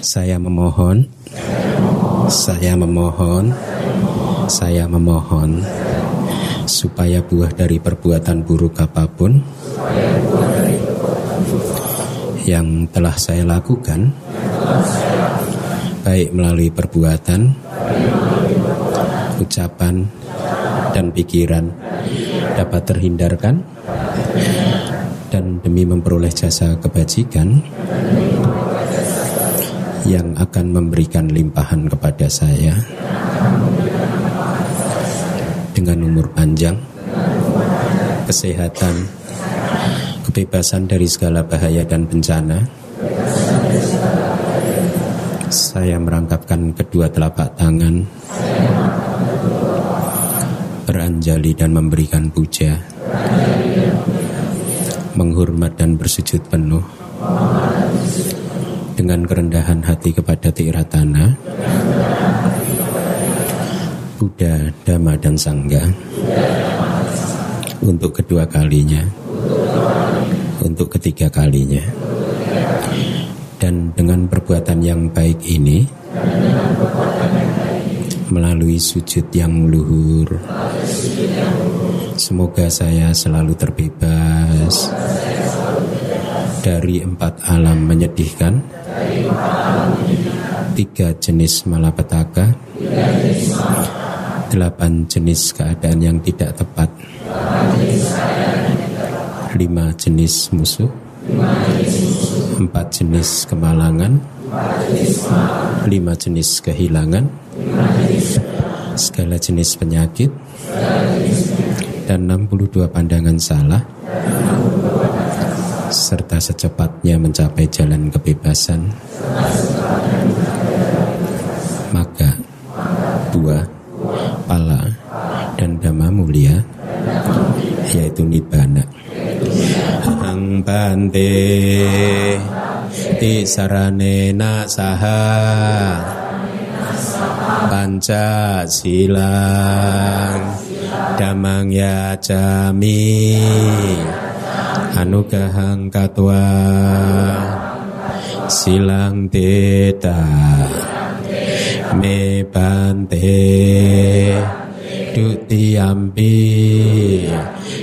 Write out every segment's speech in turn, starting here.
Saya memohon, saya memohon, saya memohon supaya buah dari perbuatan buruk apa pun yang telah saya lakukan, baik melalui perbuatan, ucapan, dan pikiran, dapat terhindarkan, dan demi memperoleh jasa kebajikan yang akan memberikan limpahan kepada saya dengan umur panjang, kesehatan, kebebasan dari segala bahaya dan bencana. Saya merangkapkan kedua telapak tangan, beranjali dan memberikan puja, menghormat dan bersujud penuh dengan kerendahan hati kepada Tiratana, Buddha, Dhamma, dan Sangga untuk kedua kalinya, untuk ketiga kalinya. Dan dengan perbuatan yang baik ini, melalui sujud yang luhur, semoga saya selalu terbebas dari empat alam menyedihkan, tiga jenis malapetaka, delapan jenis keadaan yang tidak tepat, lima jenis musuh, empat jenis kemalangan, lima jenis kehilangan, segala jenis penyakit, dan 62 pandangan salah, serta secepatnya mencapai jalan kebebasan, maka buah, pala, dan dhamma mulia, yaitu nibbana. Hang bante ti saranena saha panca silang damang ya anugahang katwa. Silang teta. Me bante dutiyampi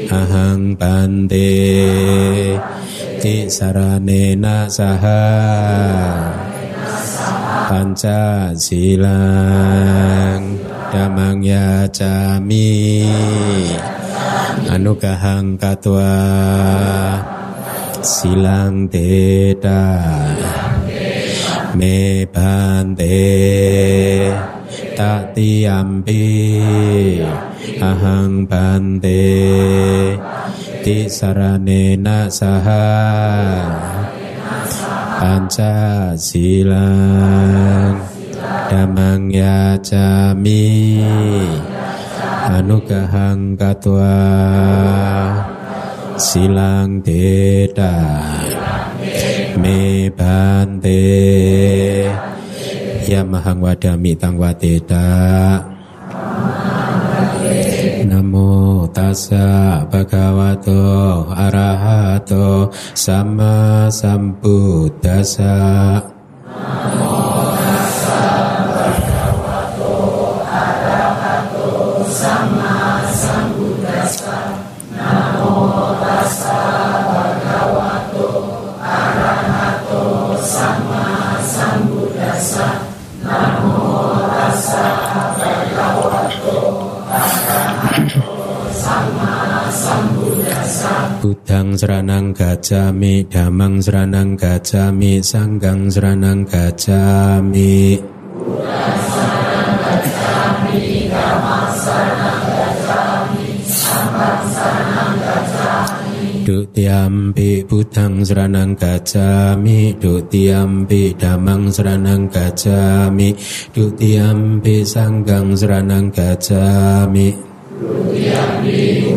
ahang bante ti saranena saha panca silang. Damang ya jami anugahang katwa silang teta. Me bante tatiyampi ahang bante ti saranena saha. Panca silang damang ya jami anugahang katwa silang teta me bante. Ya mahang wadami tang wadeta Namo tassa bhagavato arahato sama sambuddhassa Budang seranang gajami, damang seranang gajami, sanggang seranang gajami. Dutiampi budang seranang gajami Dutiampi damang seranang gajami Dutiampi sanggang seranang gajami Dutiampi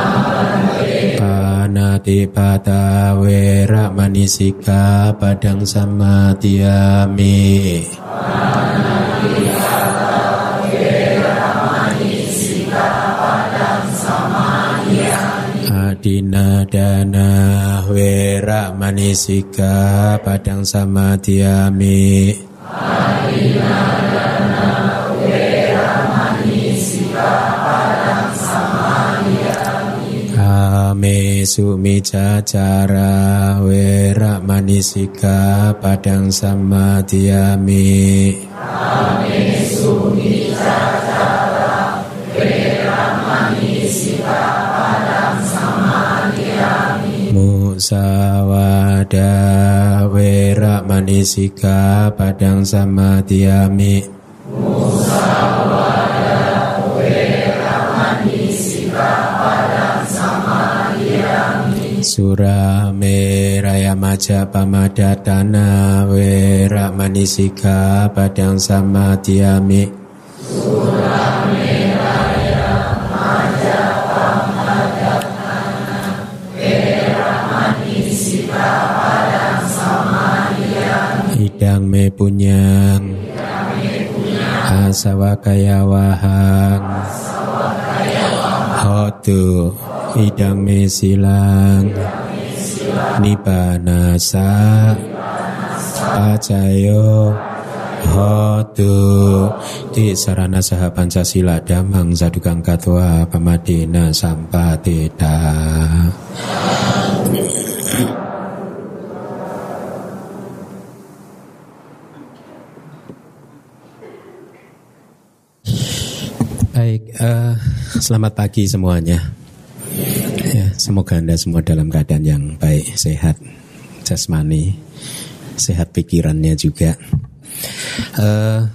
panati pata wera manisika padang sama tiami Adina dana wera manisika padang sama tiami Adina dana paripurnang Panati pata wera manisika padang samadhyami Adina Kame sumica cara wera manisika padang sumica cara wera manisika padang samadhyami Musawada wera manisika padang manisika Surame raya maja pamadatana wera manisika padang samadhyami Surame raya maja pamadatana wera manisika padang samadhyami Idang me punyang Asawa kaya wahang Hotu idang me silang nibanasa pacayo hotu di sarana saha pancasila damang sadukang katwa pamadina sampatita Baik, uh, selamat pagi semuanya. Ya, semoga Anda semua dalam keadaan yang baik, sehat, jasmani, sehat pikirannya juga. Uh,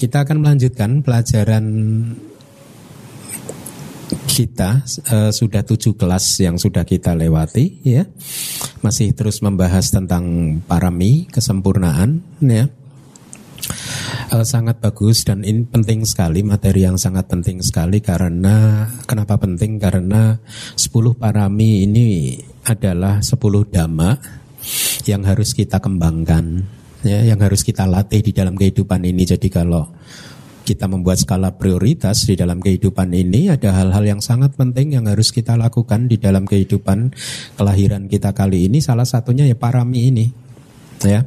kita akan melanjutkan pelajaran kita uh, sudah tujuh kelas yang sudah kita lewati ya masih terus membahas tentang parami kesempurnaan ya uh, sangat bagus dan ini penting sekali materi yang sangat penting sekali karena kenapa penting? Karena 10 parami ini adalah 10 dhamma yang harus kita kembangkan ya yang harus kita latih di dalam kehidupan ini. Jadi kalau kita membuat skala prioritas di dalam kehidupan ini ada hal-hal yang sangat penting yang harus kita lakukan di dalam kehidupan kelahiran kita kali ini. Salah satunya ya parami ini ya.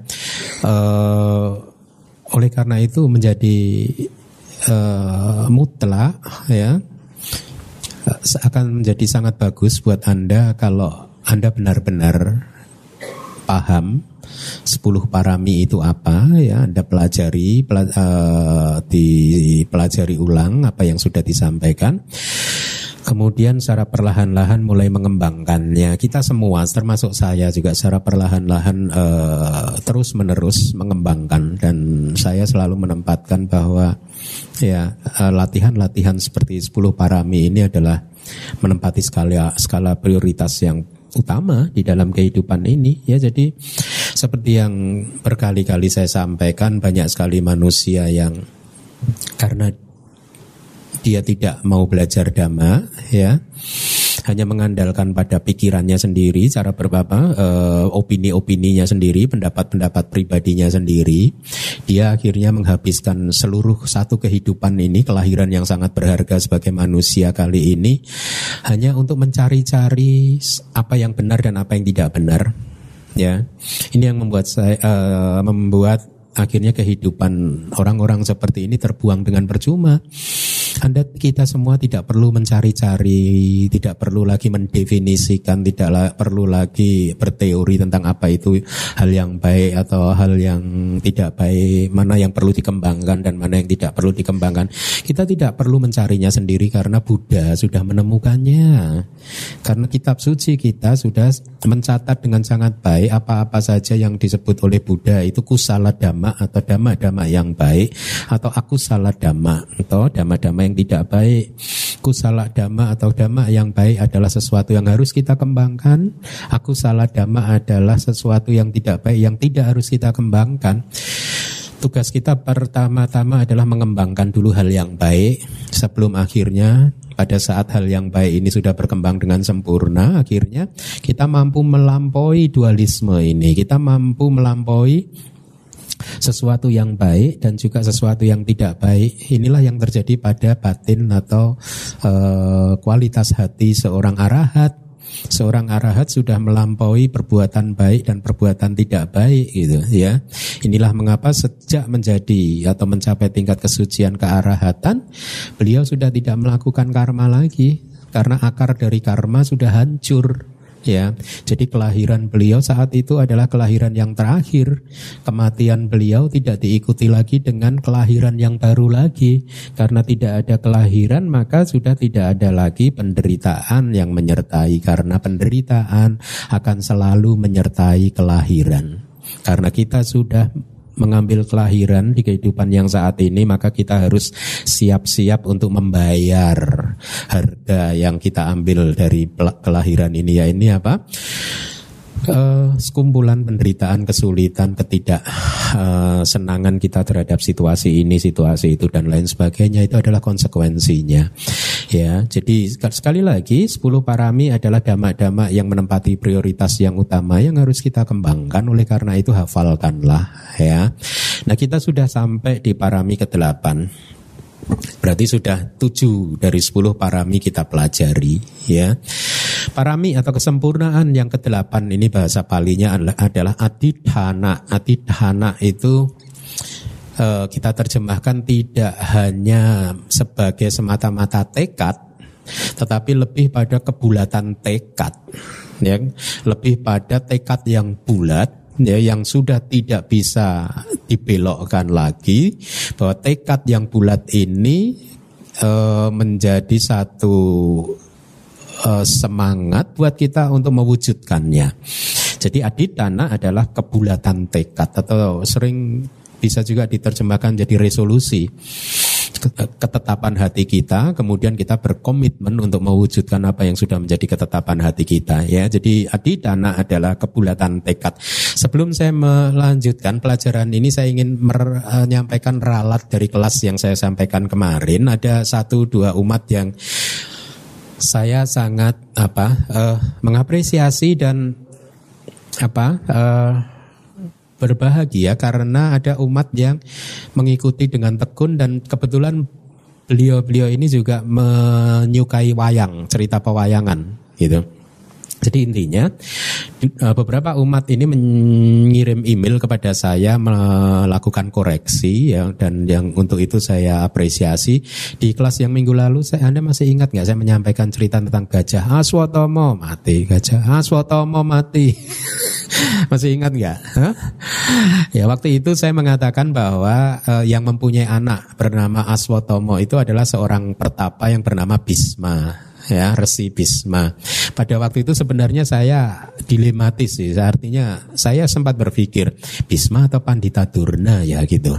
Uh, oleh karena itu menjadi uh, mutlak ya akan menjadi sangat bagus buat Anda kalau Anda benar-benar paham 10 parami itu apa ya. Anda pelajari pelaj uh, dipelajari ulang apa yang sudah disampaikan Kemudian secara perlahan-lahan mulai mengembangkannya. Kita semua, termasuk saya juga secara perlahan-lahan uh, terus-menerus mengembangkan dan saya selalu menempatkan bahwa ya uh, latihan-latihan seperti 10 parami ini adalah menempati skala skala prioritas yang utama di dalam kehidupan ini ya jadi seperti yang berkali-kali saya sampaikan banyak sekali manusia yang karena dia tidak mau belajar dhamma ya. Hanya mengandalkan pada pikirannya sendiri cara berbapa uh, opini-opininya sendiri pendapat-pendapat pribadinya sendiri. Dia akhirnya menghabiskan seluruh satu kehidupan ini kelahiran yang sangat berharga sebagai manusia kali ini hanya untuk mencari-cari apa yang benar dan apa yang tidak benar ya. Ini yang membuat saya uh, membuat akhirnya kehidupan orang-orang seperti ini terbuang dengan percuma anda kita semua tidak perlu mencari-cari, tidak perlu lagi mendefinisikan, tidak la, perlu lagi berteori tentang apa itu hal yang baik atau hal yang tidak baik, mana yang perlu dikembangkan dan mana yang tidak perlu dikembangkan. Kita tidak perlu mencarinya sendiri karena Buddha sudah menemukannya. Karena kitab suci kita sudah mencatat dengan sangat baik apa-apa saja yang disebut oleh Buddha itu kusala dhamma atau dhamma-dhamma yang baik atau aku salah dhamma atau dhamma-dhamma yang tidak baik. Kusala dhamma atau dhamma yang baik adalah sesuatu yang harus kita kembangkan. Aku salah dhamma adalah sesuatu yang tidak baik yang tidak harus kita kembangkan. Tugas kita pertama-tama adalah mengembangkan dulu hal yang baik sebelum akhirnya pada saat hal yang baik ini sudah berkembang dengan sempurna akhirnya kita mampu melampaui dualisme ini kita mampu melampaui sesuatu yang baik dan juga sesuatu yang tidak baik. Inilah yang terjadi pada batin atau uh, kualitas hati seorang arahat. Seorang arahat sudah melampaui perbuatan baik dan perbuatan tidak baik gitu ya. Inilah mengapa sejak menjadi atau mencapai tingkat kesucian kearahatan, beliau sudah tidak melakukan karma lagi. Karena akar dari karma sudah hancur ya. Jadi kelahiran beliau saat itu adalah kelahiran yang terakhir. Kematian beliau tidak diikuti lagi dengan kelahiran yang baru lagi. Karena tidak ada kelahiran maka sudah tidak ada lagi penderitaan yang menyertai karena penderitaan akan selalu menyertai kelahiran. Karena kita sudah mengambil kelahiran di kehidupan yang saat ini maka kita harus siap-siap untuk membayar harga yang kita ambil dari kelahiran ini. Ya ini apa uh, sekumpulan penderitaan, kesulitan, ketidak uh, senangan kita terhadap situasi ini, situasi itu dan lain sebagainya itu adalah konsekuensinya. Ya, jadi sekali lagi 10 parami adalah dhamma-dhamma yang menempati prioritas yang utama yang harus kita kembangkan. Oleh karena itu hafalkanlah ya. Nah, kita sudah sampai di parami ke-8. Berarti sudah tujuh dari sepuluh parami kita pelajari ya. Parami atau kesempurnaan yang kedelapan ini bahasa palinya adalah adidhana. Adidhana itu uh, kita terjemahkan tidak hanya sebagai semata-mata tekad, tetapi lebih pada kebulatan tekad, ya, lebih pada tekad yang bulat, ya yang sudah tidak bisa dibelokkan lagi bahwa tekad yang bulat ini e, menjadi satu e, semangat buat kita untuk mewujudkannya. Jadi aditana adalah kebulatan tekad atau sering bisa juga diterjemahkan jadi resolusi ketetapan hati kita, kemudian kita berkomitmen untuk mewujudkan apa yang sudah menjadi ketetapan hati kita ya. Jadi adidana adalah kebulatan tekad. Sebelum saya melanjutkan pelajaran ini saya ingin menyampaikan ralat dari kelas yang saya sampaikan kemarin. Ada satu dua umat yang saya sangat apa uh, mengapresiasi dan apa uh, berbahagia karena ada umat yang mengikuti dengan tekun dan kebetulan beliau-beliau ini juga menyukai wayang, cerita pewayangan gitu. Jadi intinya eh, beberapa umat ini mengirim email kepada saya melakukan koreksi ya dan yang untuk itu saya apresiasi. Di kelas yang minggu lalu saya Anda masih ingat nggak? Saya menyampaikan cerita tentang gajah Aswatomo mati. Gajah Aswatomo mati. Masih ingat nggak? Ya waktu itu saya mengatakan bahwa uh, yang mempunyai anak bernama Aswatomo itu adalah seorang pertapa yang bernama Bisma ya Resi Bisma. Pada waktu itu sebenarnya saya dilematis sih, artinya saya sempat berpikir Bisma atau Pandita Durna ya gitu.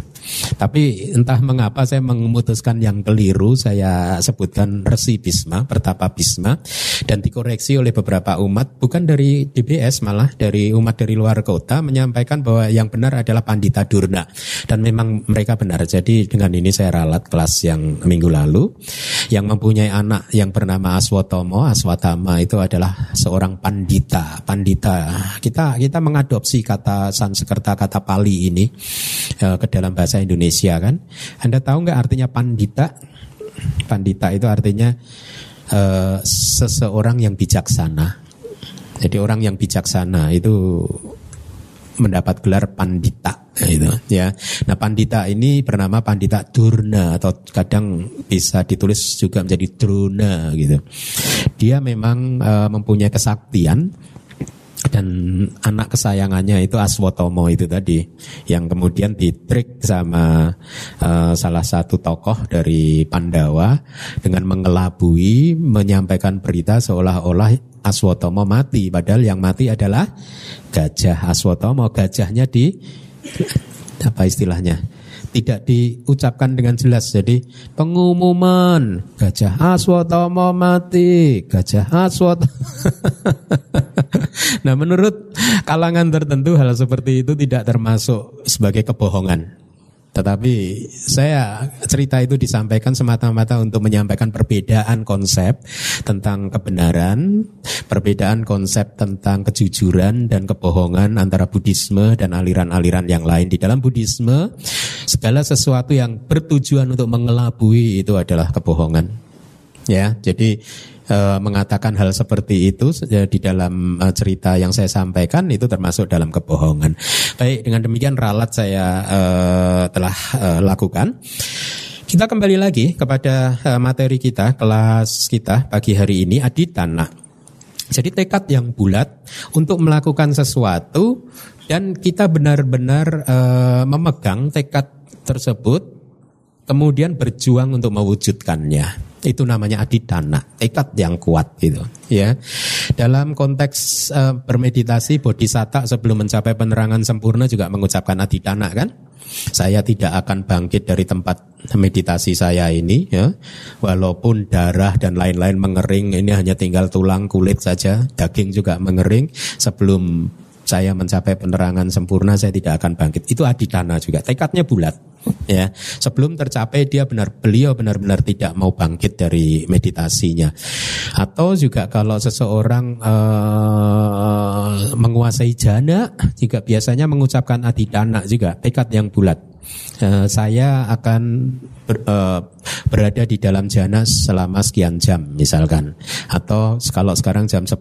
Tapi entah mengapa saya memutuskan yang keliru, saya sebutkan Resi Bisma, Pertapa Bisma dan dikoreksi oleh beberapa umat bukan dari DBS malah dari umat dari luar kota menyampaikan bahwa yang benar adalah Pandita Durna dan memang mereka benar. Jadi dengan ini saya ralat kelas yang minggu lalu yang mempunyai anak yang bernama Aswatomo, Aswatama itu adalah seorang pandita. Pandita. Kita kita mengadopsi kata Sanskerta kata Pali ini uh, ke dalam bahasa Indonesia kan. Anda tahu nggak artinya pandita? Pandita itu artinya uh, seseorang yang bijaksana. Jadi orang yang bijaksana itu mendapat gelar pandita itu ya. Nah, pandita ini bernama pandita Durna atau kadang bisa ditulis juga menjadi Druna gitu. Dia memang uh, mempunyai kesaktian dan anak kesayangannya itu Aswotomo itu tadi yang kemudian ditrik sama uh, salah satu tokoh dari Pandawa dengan mengelabui menyampaikan berita seolah-olah Aswotomo mati. Padahal yang mati adalah gajah Aswotomo gajahnya di apa istilahnya tidak diucapkan dengan jelas. Jadi pengumuman gajah aswatama mati, gajah aswat. nah menurut kalangan tertentu hal seperti itu tidak termasuk sebagai kebohongan. Tetapi saya cerita itu disampaikan semata-mata untuk menyampaikan perbedaan konsep tentang kebenaran, perbedaan konsep tentang kejujuran dan kebohongan antara Buddhisme dan aliran-aliran yang lain. Di dalam Buddhisme, segala sesuatu yang bertujuan untuk mengelabui itu adalah kebohongan. Ya, jadi mengatakan hal seperti itu di dalam e, cerita yang saya sampaikan itu termasuk dalam kebohongan. Baik, dengan demikian ralat saya e, telah e, lakukan. Kita kembali lagi kepada materi kita, kelas kita pagi hari ini aditana. Jadi tekad yang bulat untuk melakukan sesuatu dan kita benar-benar e, memegang tekad tersebut kemudian berjuang untuk mewujudkannya. Itu namanya adidana, tekad yang kuat gitu, ya. Dalam konteks uh, bermeditasi bodhisatta sebelum mencapai penerangan sempurna juga mengucapkan adidana kan? Saya tidak akan bangkit dari tempat meditasi saya ini ya. Walaupun darah dan lain-lain mengering, ini hanya tinggal tulang kulit saja, daging juga mengering sebelum saya mencapai penerangan sempurna saya tidak akan bangkit. Itu adidana juga. Tekadnya bulat. Ya, sebelum tercapai dia benar beliau benar-benar tidak mau bangkit dari meditasinya. Atau juga kalau seseorang uh, menguasai jana juga biasanya mengucapkan adidana juga, tekad yang bulat. Uh, saya akan ber, uh, berada di dalam jana selama sekian jam misalkan. Atau kalau sekarang jam 10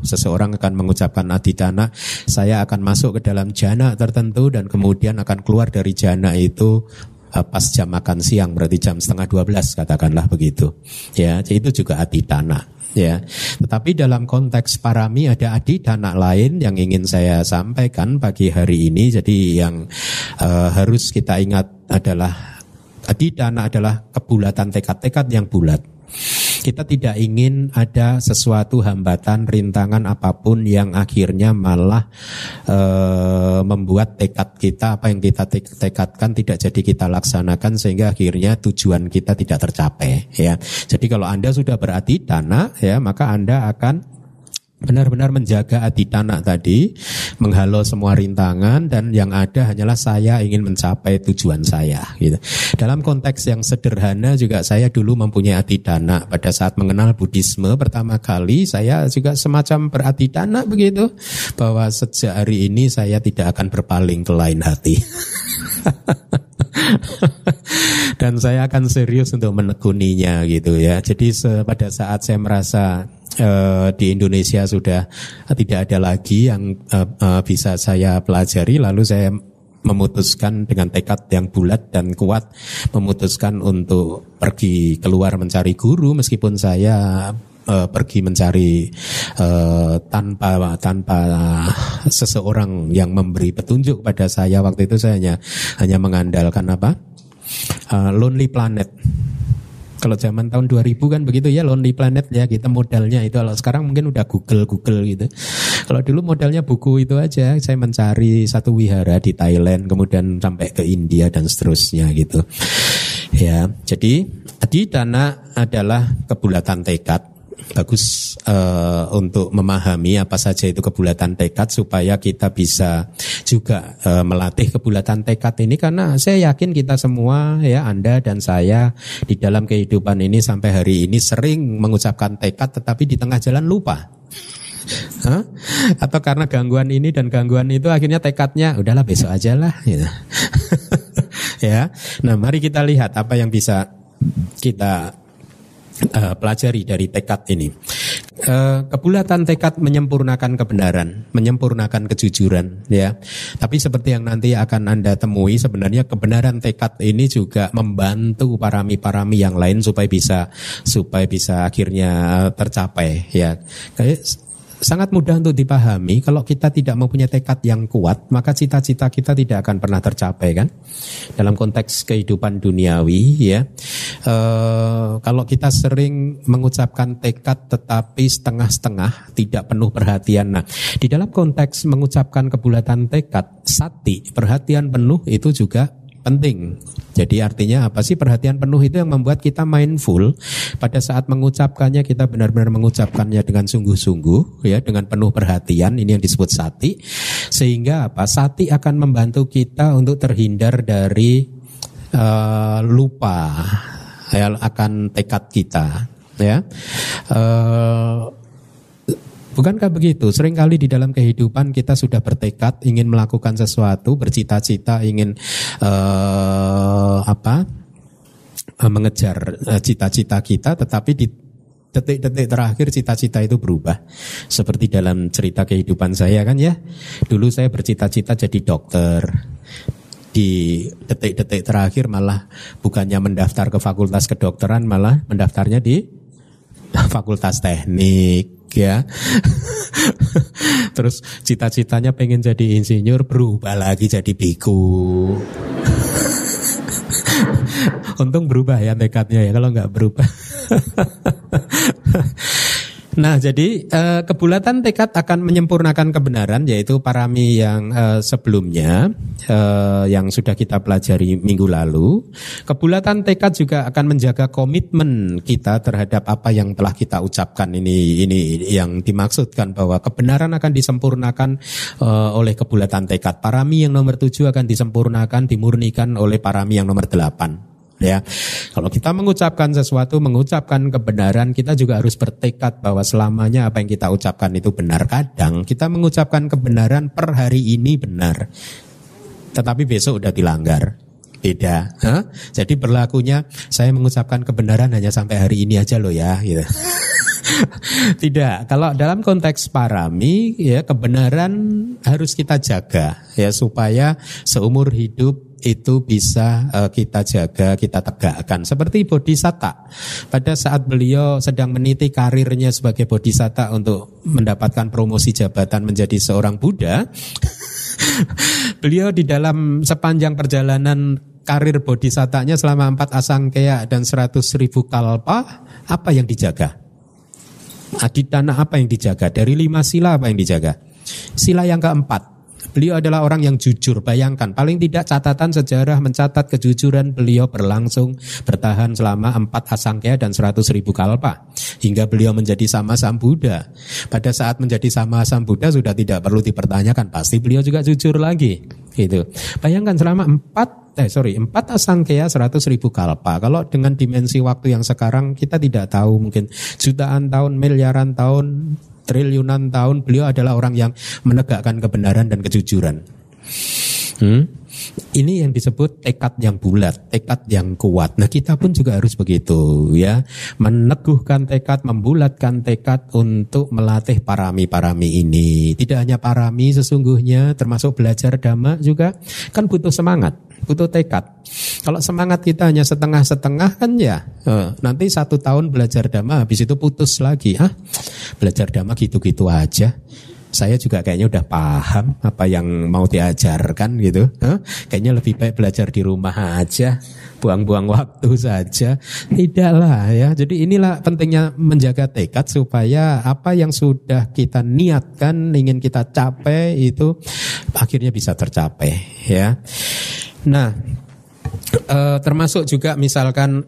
seseorang akan mengucapkan adidana saya akan masuk ke dalam jana tertentu dan kemudian akan keluar dari jana itu uh, pas jam makan siang berarti jam setengah 12 katakanlah begitu. Ya itu juga adidana ya. Tetapi dalam konteks parami ada adidana lain yang ingin saya sampaikan pagi hari ini. Jadi yang uh, harus kita ingat adalah adidana adalah kebulatan tekad-tekad yang bulat. Kita tidak ingin ada sesuatu hambatan, rintangan apa pun yang akhirnya malah e, membuat tekad kita apa yang kita tekadkan tidak jadi kita laksanakan sehingga akhirnya tujuan kita tidak tercapai ya. Jadi kalau Anda sudah berarti dana ya, maka Anda akan benar-benar menjaga aditana tadi, menghalau semua rintangan dan yang ada hanyalah saya ingin mencapai tujuan saya gitu. Dalam konteks yang sederhana juga saya dulu mempunyai aditana pada saat mengenal Buddhisme pertama kali saya juga semacam beraditana begitu bahwa sejak hari ini saya tidak akan berpaling ke lain hati. dan saya akan serius untuk menekuninya gitu ya. Jadi pada saat saya merasa uh, di Indonesia sudah tidak ada lagi yang uh, uh, bisa saya pelajari. Lalu saya memutuskan dengan tekad yang bulat dan kuat memutuskan untuk pergi keluar mencari guru. Meskipun saya uh, pergi mencari uh, tanpa tanpa seseorang yang memberi petunjuk pada saya. Waktu itu saya hanya hanya mengandalkan apa? Uh, Lonely Planet kalau zaman tahun 2000 kan begitu ya Lonely Planet ya kita modalnya itu kalau sekarang mungkin udah Google Google gitu. Kalau dulu modalnya buku itu aja saya mencari satu wihara di Thailand kemudian sampai ke India dan seterusnya gitu. Ya, jadi tadi dana adalah kebulatan tekad bagus uh, untuk memahami apa saja itu kebulatan tekad supaya kita bisa juga uh, melatih kebulatan tekad ini karena saya yakin kita semua ya Anda dan saya di dalam kehidupan ini sampai hari ini sering mengucapkan tekad tetapi di tengah jalan lupa. Hah? Atau karena gangguan ini dan gangguan itu akhirnya tekadnya udahlah besok aja lah gitu. ya. Nah, mari kita lihat apa yang bisa kita uh, pelajari dari tekad ini. Uh, kebulatan tekad menyempurnakan kebenaran, menyempurnakan kejujuran, ya. Tapi seperti yang nanti akan anda temui, sebenarnya kebenaran tekad ini juga membantu parami-parami yang lain supaya bisa supaya bisa akhirnya tercapai, ya. Sangat mudah untuk dipahami. Kalau kita tidak mempunyai tekad yang kuat, maka cita-cita kita tidak akan pernah tercapai kan? Dalam konteks kehidupan duniawi, ya. E, kalau kita sering mengucapkan tekad tetapi setengah-setengah, tidak penuh perhatian. Nah, di dalam konteks mengucapkan kebulatan tekad, sati, perhatian penuh itu juga penting. Jadi artinya apa sih? Perhatian penuh itu yang membuat kita mindful. Pada saat mengucapkannya kita benar-benar mengucapkannya dengan sungguh-sungguh ya dengan penuh perhatian. Ini yang disebut sati. Sehingga apa? Sati akan membantu kita untuk terhindar dari uh, lupa ya, akan tekad kita ya. Uh, Bukankah begitu? Seringkali di dalam kehidupan kita sudah bertekad ingin melakukan sesuatu, bercita-cita ingin uh, apa? Uh, mengejar uh, cita-cita kita, tetapi di detik-detik terakhir cita-cita itu berubah. Seperti dalam cerita kehidupan saya kan ya. Dulu saya bercita-cita jadi dokter. Di detik-detik terakhir malah bukannya mendaftar ke fakultas kedokteran malah mendaftarnya di fakultas teknik ya. Terus cita-citanya pengen jadi insinyur berubah lagi jadi biku. Untung berubah ya tekadnya ya kalau nggak berubah. Nah, jadi eh, kebulatan tekad akan menyempurnakan kebenaran yaitu parami yang eh, sebelumnya eh, yang sudah kita pelajari minggu lalu. Kebulatan tekad juga akan menjaga komitmen kita terhadap apa yang telah kita ucapkan ini ini yang dimaksudkan bahwa kebenaran akan disempurnakan eh, oleh kebulatan tekad. Parami yang nomor tujuh akan disempurnakan dimurnikan oleh parami yang nomor delapan ya. Kalau kita mengucapkan sesuatu, mengucapkan kebenaran, kita juga harus bertekad bahwa selamanya apa yang kita ucapkan itu benar. Kadang kita mengucapkan kebenaran per hari ini benar, tetapi besok udah dilanggar. Beda. Huh? Jadi berlakunya saya mengucapkan kebenaran hanya sampai hari ini aja loh ya. Gitu. Tidak, kalau dalam konteks parami ya kebenaran harus kita jaga ya supaya seumur hidup itu bisa uh, kita jaga, kita tegakkan. Seperti Bodhisatta. Pada saat beliau sedang meniti karirnya sebagai Bodhisatta untuk mendapatkan promosi jabatan menjadi seorang Buddha, beliau di dalam sepanjang perjalanan karir Bodhisattanya selama empat asangkaya dan seratus ribu kalpa, apa yang dijaga? Aditana apa yang dijaga? Dari lima sila apa yang dijaga? Sila yang keempat, Beliau adalah orang yang jujur. Bayangkan, paling tidak catatan sejarah mencatat kejujuran beliau berlangsung bertahan selama empat asangkya dan seratus ribu kalpa. Hingga beliau menjadi sama Sam Buddha. Pada saat menjadi sama Sam Buddha sudah tidak perlu dipertanyakan. Pasti beliau juga jujur lagi. Gitu. Bayangkan selama empat eh sorry empat asangkya seratus ribu kalpa. Kalau dengan dimensi waktu yang sekarang kita tidak tahu mungkin jutaan tahun, miliaran tahun triliunan tahun beliau adalah orang yang menegakkan kebenaran dan kejujuran. Hmm? Ini yang disebut tekad yang bulat, tekad yang kuat. Nah kita pun juga harus begitu ya, meneguhkan tekad, membulatkan tekad untuk melatih parami-parami ini. Tidak hanya parami sesungguhnya, termasuk belajar dhamma juga kan butuh semangat butuh tekad. Kalau semangat kita hanya setengah-setengah kan ya, eh, nanti satu tahun belajar dhamma habis itu putus lagi. Ah, belajar dhamma gitu-gitu aja. Saya juga kayaknya udah paham apa yang mau diajarkan gitu. Huh? Kayaknya lebih baik belajar di rumah aja, buang-buang waktu saja. Tidaklah ya. Jadi inilah pentingnya menjaga tekad supaya apa yang sudah kita niatkan ingin kita capai itu akhirnya bisa tercapai ya. Nah, uh, termasuk juga misalkan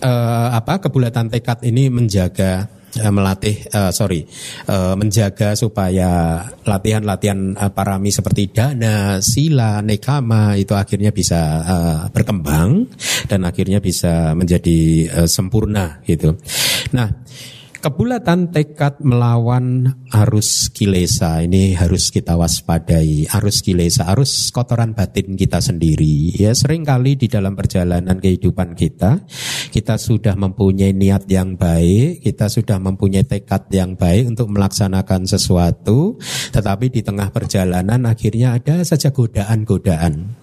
uh, apa kebulatan tekad ini menjaga uh, melatih uh, sorry uh, menjaga supaya latihan-latihan uh, parami seperti dana, sila, nekama itu akhirnya bisa uh, berkembang dan akhirnya bisa menjadi uh, sempurna gitu. Nah, Kebulatan tekad melawan arus kilesa ini harus kita waspadai. Arus kilesa, arus kotoran batin kita sendiri. Ya sering kali di dalam perjalanan kehidupan kita, kita sudah mempunyai niat yang baik, kita sudah mempunyai tekad yang baik untuk melaksanakan sesuatu, tetapi di tengah perjalanan akhirnya ada saja godaan-godaan.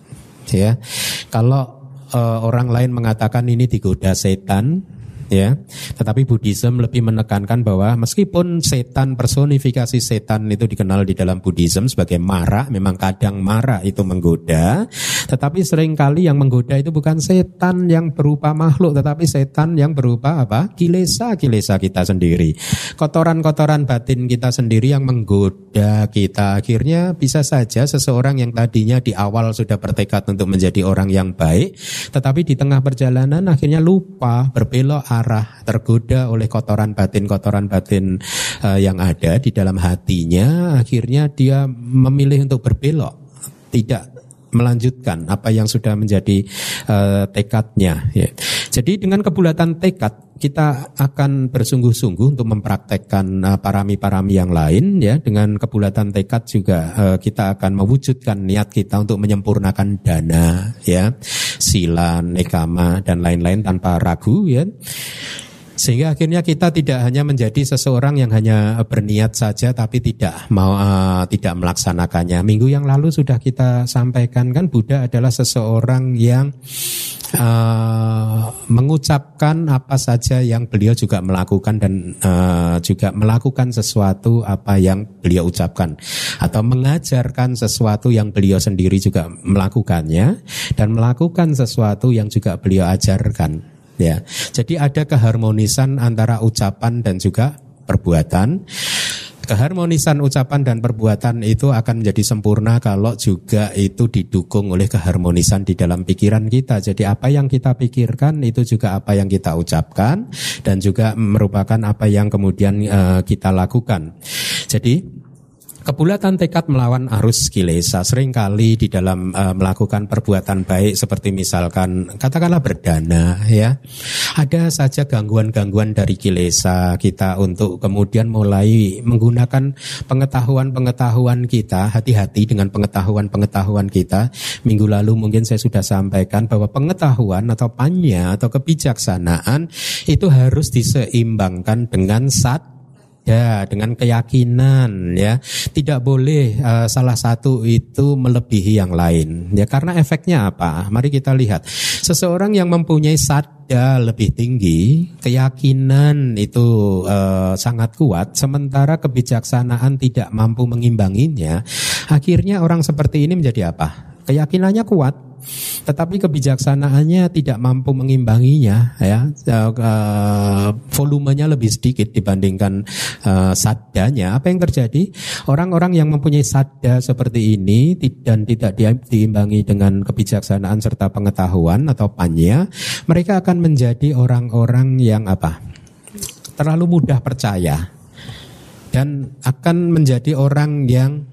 Ya, kalau uh, orang lain mengatakan ini digoda setan, ya. Tetapi Buddhism lebih menekankan bahwa meskipun setan personifikasi setan itu dikenal di dalam Buddhism sebagai mara, memang kadang mara itu menggoda, tetapi sering kali yang menggoda itu bukan setan yang berupa makhluk, tetapi setan yang berupa apa? Kilesa-kilesa kita sendiri. Kotoran-kotoran batin kita sendiri yang menggoda kita. Akhirnya bisa saja seseorang yang tadinya di awal sudah bertekad untuk menjadi orang yang baik, tetapi di tengah perjalanan akhirnya lupa berbelok arah tergoda oleh kotoran batin-kotoran batin uh, yang ada di dalam hatinya akhirnya dia memilih untuk berbelok tidak melanjutkan apa yang sudah menjadi uh, tekadnya ya. Jadi dengan kebulatan tekad kita akan bersungguh-sungguh untuk mempraktekkan uh, parami-parami yang lain ya. Dengan kebulatan tekad juga uh, kita akan mewujudkan niat kita untuk menyempurnakan dana ya. Sila nekama dan lain-lain tanpa ragu ya sehingga akhirnya kita tidak hanya menjadi seseorang yang hanya berniat saja tapi tidak mau uh, tidak melaksanakannya. Minggu yang lalu sudah kita sampaikan kan Buddha adalah seseorang yang uh, mengucapkan apa saja yang beliau juga melakukan dan uh, juga melakukan sesuatu apa yang beliau ucapkan atau mengajarkan sesuatu yang beliau sendiri juga melakukannya dan melakukan sesuatu yang juga beliau ajarkan Ya, jadi ada keharmonisan antara ucapan dan juga perbuatan. Keharmonisan ucapan dan perbuatan itu akan menjadi sempurna kalau juga itu didukung oleh keharmonisan di dalam pikiran kita. Jadi apa yang kita pikirkan itu juga apa yang kita ucapkan dan juga merupakan apa yang kemudian uh, kita lakukan. Jadi Kebulatan tekad melawan arus kilesa sering kali di dalam uh, melakukan perbuatan baik seperti misalkan katakanlah berdana ya. Ada saja gangguan-gangguan dari kilesa kita untuk kemudian mulai menggunakan pengetahuan-pengetahuan kita, hati-hati dengan pengetahuan-pengetahuan kita. Minggu lalu mungkin saya sudah sampaikan bahwa pengetahuan atau panya atau kebijaksanaan itu harus diseimbangkan dengan sat ya dengan keyakinan ya. Tidak boleh uh, salah satu itu melebihi yang lain. Ya karena efeknya apa? Mari kita lihat. Seseorang yang mempunyai sadda lebih tinggi keyakinan itu uh, sangat kuat sementara kebijaksanaan tidak mampu mengimbanginya akhirnya orang seperti ini menjadi apa? Keyakinannya kuat tetapi kebijaksanaannya tidak mampu mengimbanginya ya. Uh, volumenya lebih sedikit dibandingkan uh, sadanya apa yang terjadi? Orang-orang yang mempunyai sadda seperti ini dan tidak diimbangi dengan kebijaksanaan serta pengetahuan atau panya mereka akan menjadi orang-orang yang apa? Terlalu mudah percaya dan akan menjadi orang yang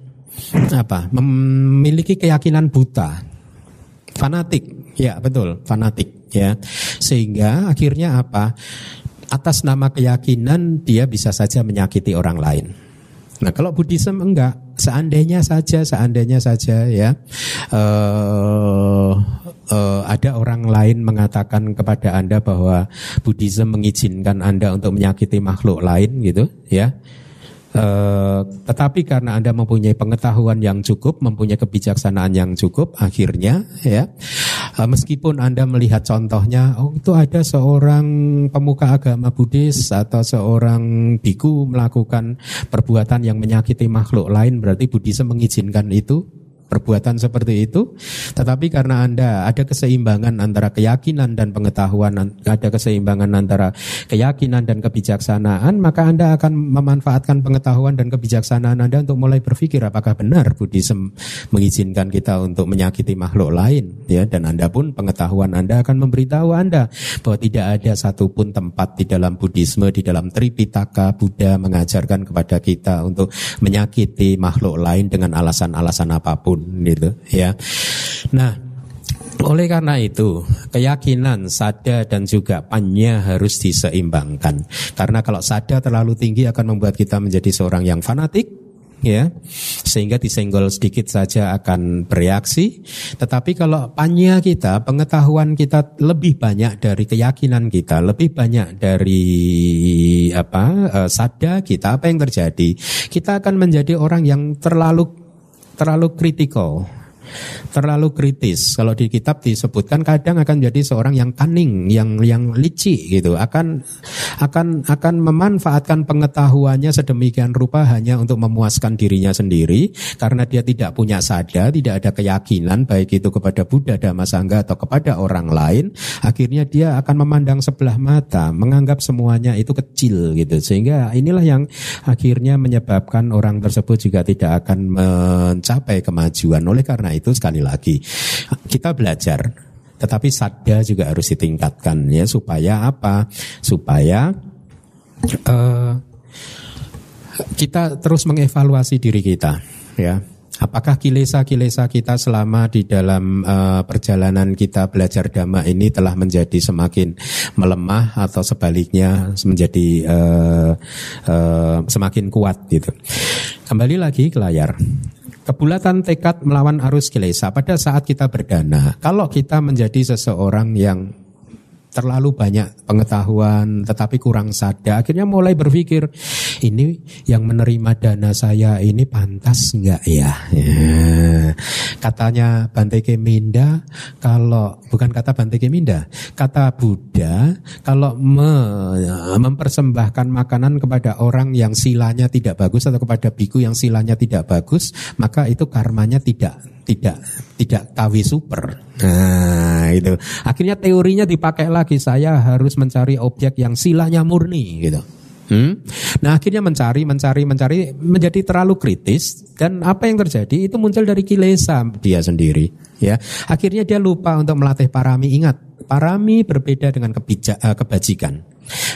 apa? Memiliki keyakinan buta Fanatik, ya betul, fanatik ya. Sehingga akhirnya apa? Atas nama keyakinan dia bisa saja menyakiti orang lain. Nah kalau Buddhism enggak, seandainya saja, seandainya saja ya uh, uh, ada orang lain mengatakan kepada anda bahwa Buddhism mengizinkan anda untuk menyakiti makhluk lain gitu ya Eh, tetapi karena Anda mempunyai pengetahuan yang cukup, mempunyai kebijaksanaan yang cukup, akhirnya ya uh, meskipun Anda melihat contohnya, oh itu ada seorang pemuka agama Buddhis atau seorang biku melakukan perbuatan yang menyakiti makhluk lain, berarti Buddhisme mengizinkan itu perbuatan seperti itu, tetapi karena Anda ada keseimbangan antara keyakinan dan pengetahuan, ada keseimbangan antara keyakinan dan kebijaksanaan, maka Anda akan memanfaatkan pengetahuan dan kebijaksanaan Anda untuk mulai berpikir apakah benar Buddhism mengizinkan kita untuk menyakiti makhluk lain, ya, dan Anda pun pengetahuan Anda akan memberitahu Anda bahwa tidak ada satupun tempat di dalam Buddhisme, di dalam Tripitaka Buddha mengajarkan kepada kita untuk menyakiti makhluk lain dengan alasan-alasan apa pun gitu ya. Nah, oleh karena itu, keyakinan sada dan juga panya harus diseimbangkan. Karena kalau sada terlalu tinggi akan membuat kita menjadi seorang yang fanatik, ya, sehingga disenggol sedikit saja akan bereaksi. Tetapi kalau panya kita, pengetahuan kita lebih banyak dari keyakinan kita, lebih banyak dari apa uh, sada kita, apa yang terjadi? Kita akan menjadi orang yang terlalu terlalu kritikal terlalu kritis. Kalau di kitab disebutkan kadang akan jadi seorang yang cunning, yang yang licik gitu. Akan akan akan memanfaatkan pengetahuannya sedemikian rupa hanya untuk memuaskan dirinya sendiri karena dia tidak punya sada, tidak ada keyakinan baik itu kepada Buddha, Dhamma, Sangha atau kepada orang lain. Akhirnya dia akan memandang sebelah mata, menganggap semuanya itu kecil gitu. Sehingga inilah yang akhirnya menyebabkan orang tersebut juga tidak akan mencapai kemajuan. Oleh karena itu sekali lagi kita belajar tetapi sadar juga harus ditingkatkan ya supaya apa supaya uh, kita terus mengevaluasi diri kita ya Apakah kilesa-kilesa kita selama di dalam uh, perjalanan kita belajar dhamma ini telah menjadi semakin melemah atau sebaliknya menjadi uh, uh, semakin kuat gitu. Kembali lagi ke layar. Kebulatan tekad melawan arus kilesa pada saat kita berdana. Kalau kita menjadi seseorang yang terlalu banyak pengetahuan tetapi kurang sadar akhirnya mulai berpikir ini yang menerima dana saya ini pantas enggak ya, ya. katanya Bante Keminda kalau bukan kata Bante Keminda kata Buddha kalau me, mempersembahkan makanan kepada orang yang silanya tidak bagus atau kepada biku yang silanya tidak bagus maka itu karmanya tidak tidak tidak kawi super. Nah, itu. Akhirnya teorinya dipakai lagi saya harus mencari objek yang silanya murni gitu. Hmm? Nah akhirnya mencari, mencari, mencari menjadi terlalu kritis dan apa yang terjadi itu muncul dari kilesa dia sendiri. Ya, akhirnya dia lupa untuk melatih parami. Ingat, parami berbeda dengan kebijak, uh, kebajikan.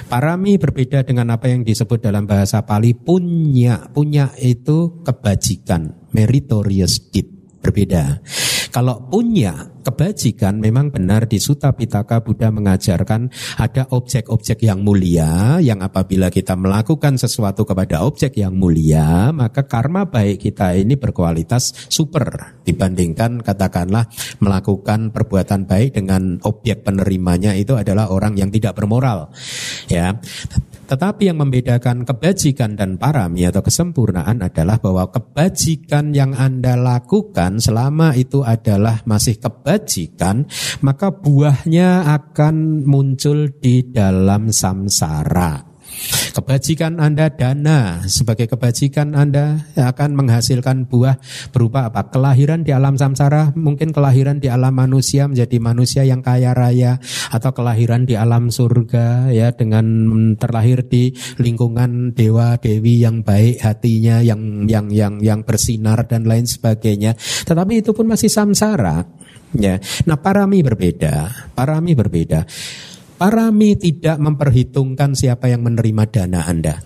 Parami berbeda dengan apa yang disebut dalam bahasa Pali punya. Punya itu kebajikan, meritorious deed berbeda. Kalau punya kebajikan memang benar di Sutta Pitaka Buddha mengajarkan ada objek-objek yang mulia yang apabila kita melakukan sesuatu kepada objek yang mulia maka karma baik kita ini berkualitas super. Dibandingkan katakanlah melakukan perbuatan baik dengan objek penerimanya itu adalah orang yang tidak bermoral. Ya tetapi yang membedakan kebajikan dan parami atau kesempurnaan adalah bahwa kebajikan yang Anda lakukan selama itu adalah masih kebajikan, maka buahnya akan muncul di dalam samsara. Kebajikan Anda dana sebagai kebajikan Anda akan menghasilkan buah berupa apa? Kelahiran di alam samsara, mungkin kelahiran di alam manusia menjadi manusia yang kaya raya atau kelahiran di alam surga ya dengan terlahir di lingkungan dewa dewi yang baik hatinya yang yang yang yang bersinar dan lain sebagainya. Tetapi itu pun masih samsara. Ya. Nah, parami berbeda. Parami berbeda. Parami tidak memperhitungkan siapa yang menerima dana Anda.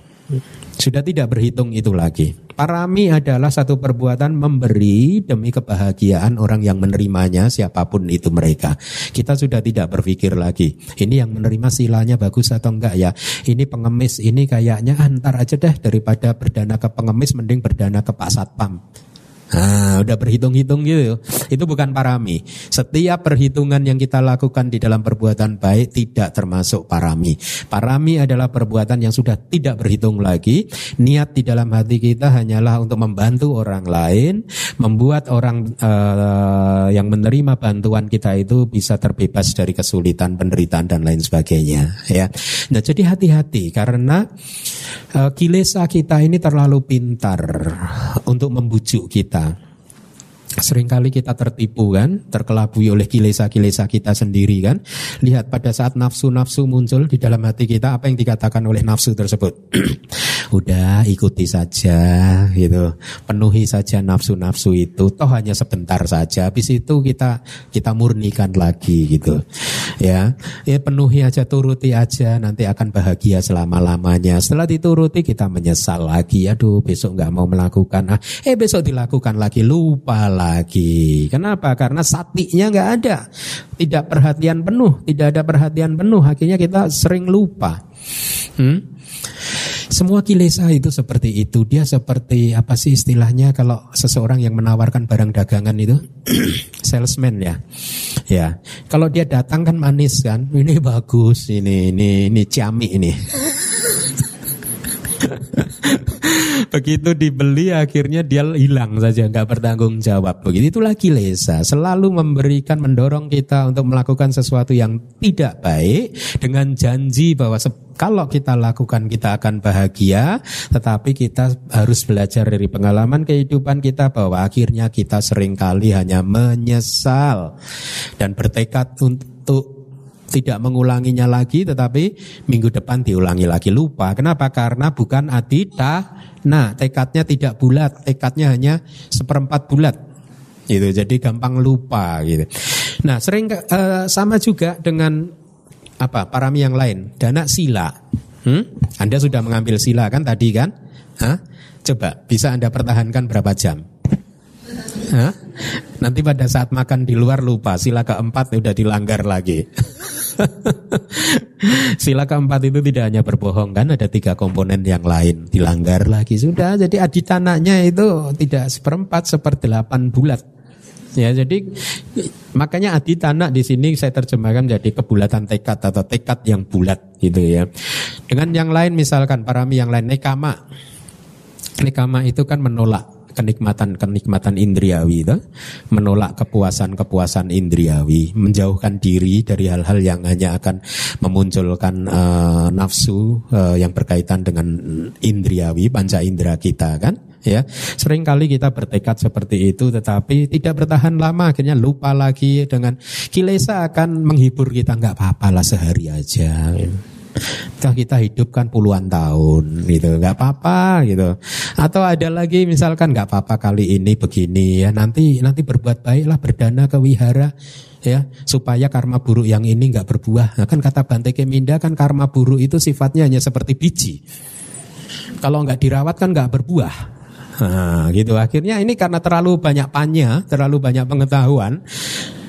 Sudah tidak berhitung itu lagi. Parami adalah satu perbuatan memberi demi kebahagiaan orang yang menerimanya siapa pun itu mereka. Kita sudah tidak berpikir lagi. Ini yang menerima silanya bagus atau enggak ya. Ini pengemis ini kayaknya antar aja deh daripada berdana ke pengemis mending berdana ke Pak Satpam. Nah, udah berhitung-hitung gitu. Itu bukan parami. Setiap perhitungan yang kita lakukan di dalam perbuatan baik tidak termasuk parami. Parami adalah perbuatan yang sudah tidak berhitung lagi. Niat di dalam hati kita hanyalah untuk membantu orang lain, membuat orang uh, yang menerima bantuan kita itu bisa terbebas dari kesulitan, penderitaan dan lain sebagainya. Ya. Nah, jadi hati-hati karena uh, kilesa kita ini terlalu pintar untuk membujuk kita Seringkali kita tertipu kan, terkelabui oleh kilesa-kilesa kita sendiri kan. Lihat pada saat nafsu-nafsu muncul di dalam hati kita, apa yang dikatakan oleh nafsu tersebut? Udah ikuti saja gitu, penuhi saja nafsu-nafsu itu, toh hanya sebentar saja. Habis itu kita kita murnikan lagi gitu, ya. Ya penuhi aja, turuti aja, nanti akan bahagia selama lamanya. Setelah dituruti kita menyesal lagi, aduh besok nggak mau melakukan, ah, eh besok dilakukan lagi, lupa lagi. Kenapa? Karena satinya nggak ada. Tidak perhatian penuh, tidak ada perhatian penuh. Akhirnya kita sering lupa. Hmm? Semua kilesa itu seperti itu. Dia seperti apa sih istilahnya kalau seseorang yang menawarkan barang dagangan itu salesman ya. Ya. Kalau dia datang kan manis kan. Ini bagus, ini ini ini ciami ini. Begitu dibeli akhirnya dia hilang saja nggak bertanggung jawab. Begitu itulah kilesa selalu memberikan mendorong kita untuk melakukan sesuatu yang tidak baik dengan janji bahwa kalau kita lakukan kita akan bahagia, tetapi kita harus belajar dari pengalaman kehidupan kita bahwa akhirnya kita sering kali hanya menyesal dan bertekad untuk tidak mengulanginya lagi tetapi minggu depan diulangi lagi lupa. Kenapa? Karena bukan adita. Nah, tekadnya tidak bulat, tekadnya hanya seperempat bulat. Gitu. Jadi gampang lupa gitu. Nah, sering uh, sama juga dengan apa? Parami yang lain, dana sila. Hmm? Anda sudah mengambil sila kan tadi kan? Hah? Coba bisa Anda pertahankan berapa jam? Hah? Nanti pada saat makan di luar lupa sila keempat udah dilanggar lagi. Sila keempat itu tidak hanya berbohong kan ada tiga komponen yang lain. Dilanggar lagi sudah. Jadi aditananya itu tidak seperempat seperdelapan bulat. Ya jadi makanya aditana di sini saya terjemahkan menjadi kebulatan tekad atau tekad yang bulat gitu ya. Dengan yang lain misalkan parami yang lain nekama. Nekama itu kan menolak kenikmatan-kenikmatan indriawi itu, menolak kepuasan-kepuasan indriawi, menjauhkan diri dari hal-hal yang hanya akan memunculkan uh, nafsu uh, yang berkaitan dengan indriawi, panca indera kita kan? ya. Sering kali kita bertekad seperti itu tetapi tidak bertahan lama akhirnya lupa lagi dengan kilesa akan menghibur kita. Nggak apa-apa lah sehari aja Toh kita hidupkan puluhan tahun gitu, nggak apa-apa gitu. Atau ada lagi misalkan nggak apa-apa kali ini begini ya, nanti nanti berbuat baiklah berdana ke wihara ya supaya karma buruk yang ini nggak berbuah. Nah, kan kata Bante Keminda kan karma buruk itu sifatnya hanya seperti biji. Kalau nggak dirawat kan nggak berbuah. Nah, gitu akhirnya ini karena terlalu banyak panya, terlalu banyak pengetahuan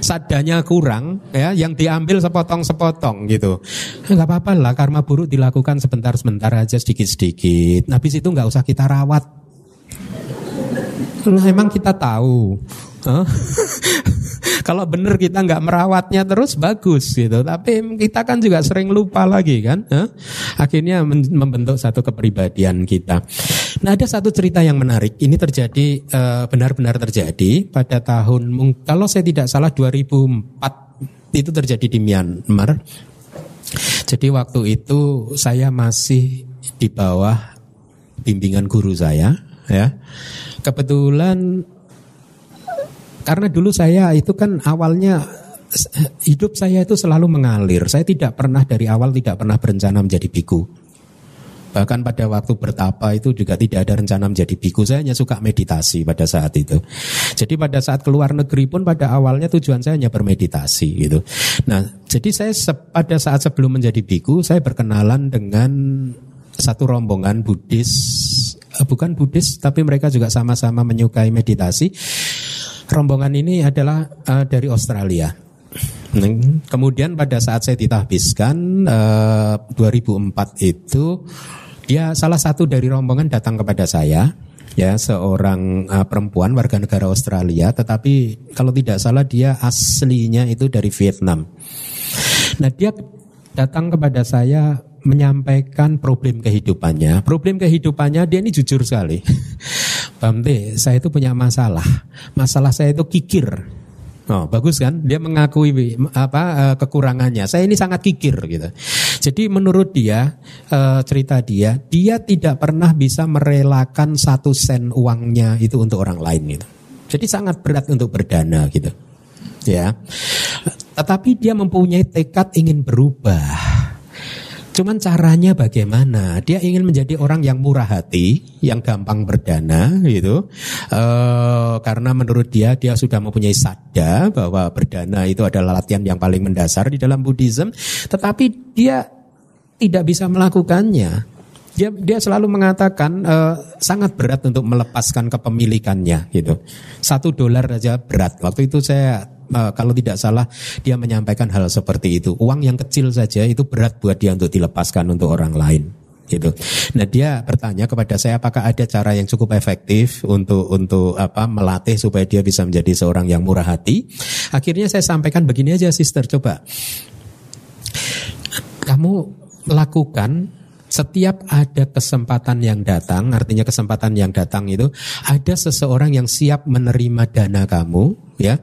sadanya kurang ya yang diambil sepotong-sepotong gitu. Enggak apa-apa lah karma buruk dilakukan sebentar-sebentar aja sedikit-sedikit. Habis itu nggak usah kita rawat. Nah, emang kita tahu. Kalau benar kita nggak merawatnya terus bagus gitu. Tapi kita kan juga sering lupa lagi kan. Akhirnya membentuk satu kepribadian kita. Nah ada satu cerita yang menarik. Ini terjadi eh, benar-benar terjadi pada tahun kalau saya tidak salah 2004 itu terjadi di Myanmar. Jadi waktu itu saya masih di bawah bimbingan guru saya ya. Kebetulan karena dulu saya itu kan awalnya hidup saya itu selalu mengalir. Saya tidak pernah dari awal tidak pernah berencana menjadi biku. Bahkan pada waktu bertapa itu juga tidak ada rencana menjadi biku. Saya hanya suka meditasi pada saat itu. Jadi pada saat keluar negeri pun pada awalnya tujuan saya hanya bermeditasi gitu. Nah, jadi saya pada saat sebelum menjadi biku, saya berkenalan dengan satu rombongan Buddhis, eh, bukan Buddhis, tapi mereka juga sama-sama menyukai meditasi rombongan ini adalah uh, dari Australia. Kemudian pada saat saya ditahbiskan uh, eh, 2004 itu dia salah satu dari rombongan datang kepada saya ya seorang uh, perempuan warga negara Australia tetapi kalau tidak salah dia aslinya itu dari Vietnam. Nah, dia datang kepada saya menyampaikan problem kehidupannya. Problem kehidupannya dia ini jujur sekali. Bamte, saya itu punya masalah. Masalah saya itu kikir. Oh, bagus kan? Dia mengakui apa eh, kekurangannya. Saya ini sangat kikir gitu. Jadi menurut dia eh, cerita dia, dia tidak pernah bisa merelakan satu sen uangnya itu untuk orang lain gitu. Jadi sangat berat untuk berdana gitu. Ya. Tetapi dia mempunyai tekad ingin berubah. Cuman caranya bagaimana? Dia ingin menjadi orang yang murah hati, yang gampang berdana, gitu. E, karena menurut dia dia sudah mempunyai sadar bahwa berdana itu adalah latihan yang paling mendasar di dalam Buddhism, tetapi dia tidak bisa melakukannya. Dia dia selalu mengatakan e, sangat berat untuk melepaskan kepemilikannya, gitu. Satu dolar saja berat. Waktu itu saya uh, kalau tidak salah dia menyampaikan hal seperti itu. Uang yang kecil saja itu berat buat dia untuk dilepaskan untuk orang lain gitu. Nah dia bertanya kepada saya apakah ada cara yang cukup efektif untuk untuk apa melatih supaya dia bisa menjadi seorang yang murah hati. Akhirnya saya sampaikan begini aja sister coba. Kamu lakukan Setiap ada kesempatan yang datang, artinya kesempatan yang datang itu ada seseorang yang siap menerima dana kamu, ya.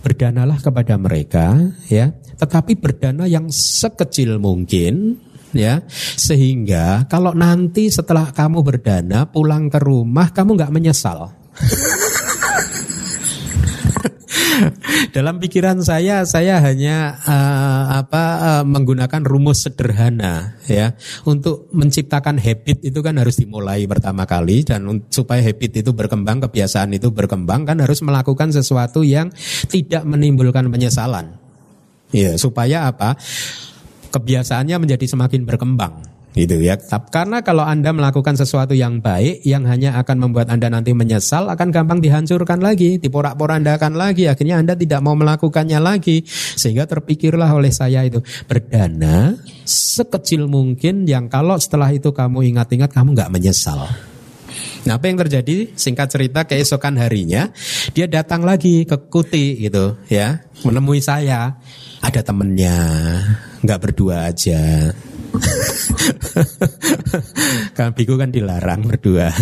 Berdanalah kepada mereka, ya. Tetapi berdana yang sekecil mungkin, ya sehingga kalau nanti setelah kamu berdana pulang ke rumah kamu nggak menyesal Dalam pikiran saya, saya hanya uh, apa uh, menggunakan rumus sederhana ya untuk menciptakan habit itu kan harus dimulai pertama kali dan supaya habit itu berkembang, kebiasaan itu berkembang kan harus melakukan sesuatu yang tidak menimbulkan penyesalan. Ya, supaya apa? Kebiasaannya menjadi semakin berkembang gitu ya. Karena kalau Anda melakukan sesuatu yang baik yang hanya akan membuat Anda nanti menyesal akan gampang dihancurkan lagi, diporak-porandakan lagi, akhirnya Anda tidak mau melakukannya lagi. Sehingga terpikirlah oleh saya itu berdana sekecil mungkin yang kalau setelah itu kamu ingat-ingat kamu nggak menyesal. Nah apa yang terjadi? Singkat cerita keesokan harinya dia datang lagi ke Kuti gitu ya menemui saya. Ada temennya nggak berdua aja kan biku kan dilarang berdua.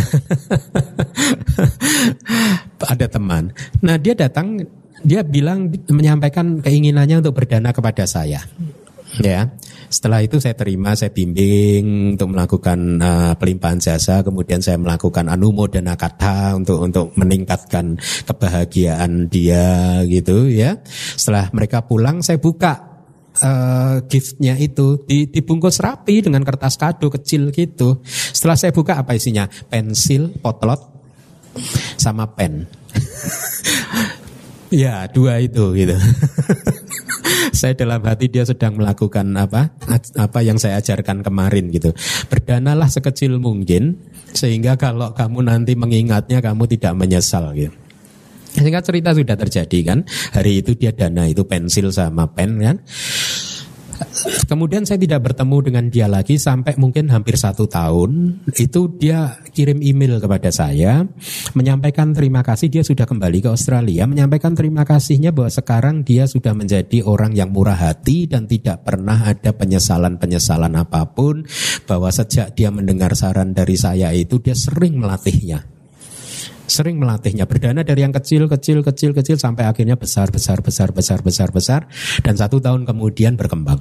Ada teman. Nah dia datang, dia bilang menyampaikan keinginannya untuk berdana kepada saya. Ya, setelah itu saya terima, saya bimbing untuk melakukan uh, pelimpahan jasa, kemudian saya melakukan anumodana kata untuk untuk meningkatkan kebahagiaan dia gitu ya. Setelah mereka pulang, saya buka uh, giftnya itu dibungkus rapi dengan kertas kado kecil gitu. Setelah saya buka apa isinya? Pensil, potlot, sama pen. ya dua itu gitu. saya dalam hati dia sedang melakukan apa apa yang saya ajarkan kemarin gitu. Berdanalah sekecil mungkin sehingga kalau kamu nanti mengingatnya kamu tidak menyesal gitu. Sehingga cerita sudah terjadi kan. Hari itu dia dana itu pensil sama pen kan. Kemudian saya tidak bertemu dengan dia lagi sampai mungkin hampir satu tahun. Itu dia kirim email kepada saya, menyampaikan terima kasih dia sudah kembali ke Australia, menyampaikan terima kasihnya bahwa sekarang dia sudah menjadi orang yang murah hati dan tidak pernah ada penyesalan-penyesalan apa pun. Bahwa sejak dia mendengar saran dari saya itu dia sering melatihnya sering melatihnya berdana dari yang kecil kecil kecil kecil sampai akhirnya besar besar besar besar besar besar dan satu tahun kemudian berkembang.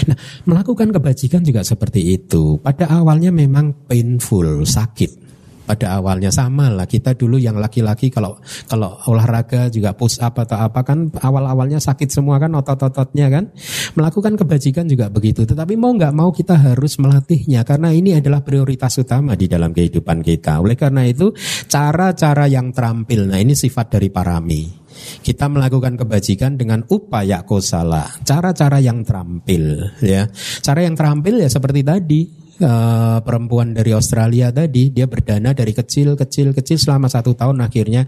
Nah, melakukan kebajikan juga seperti itu. Pada awalnya memang painful, sakit pada awalnya sama lah. Kita dulu yang laki-laki kalau kalau olahraga juga push up atau apa kan awal-awalnya sakit semua kan otot-ototnya kan. Melakukan kebajikan juga begitu. Tetapi mau nggak mau kita harus melatihnya. Karena ini adalah prioritas utama di dalam kehidupan kita. Oleh karena itu cara-cara yang terampil. Nah ini sifat dari parami kita melakukan kebajikan dengan upaya kosala. Cara-cara yang terampil ya. Cara yang terampil ya seperti tadi uh, perempuan dari Australia tadi dia berdana dari kecil kecil kecil selama satu tahun akhirnya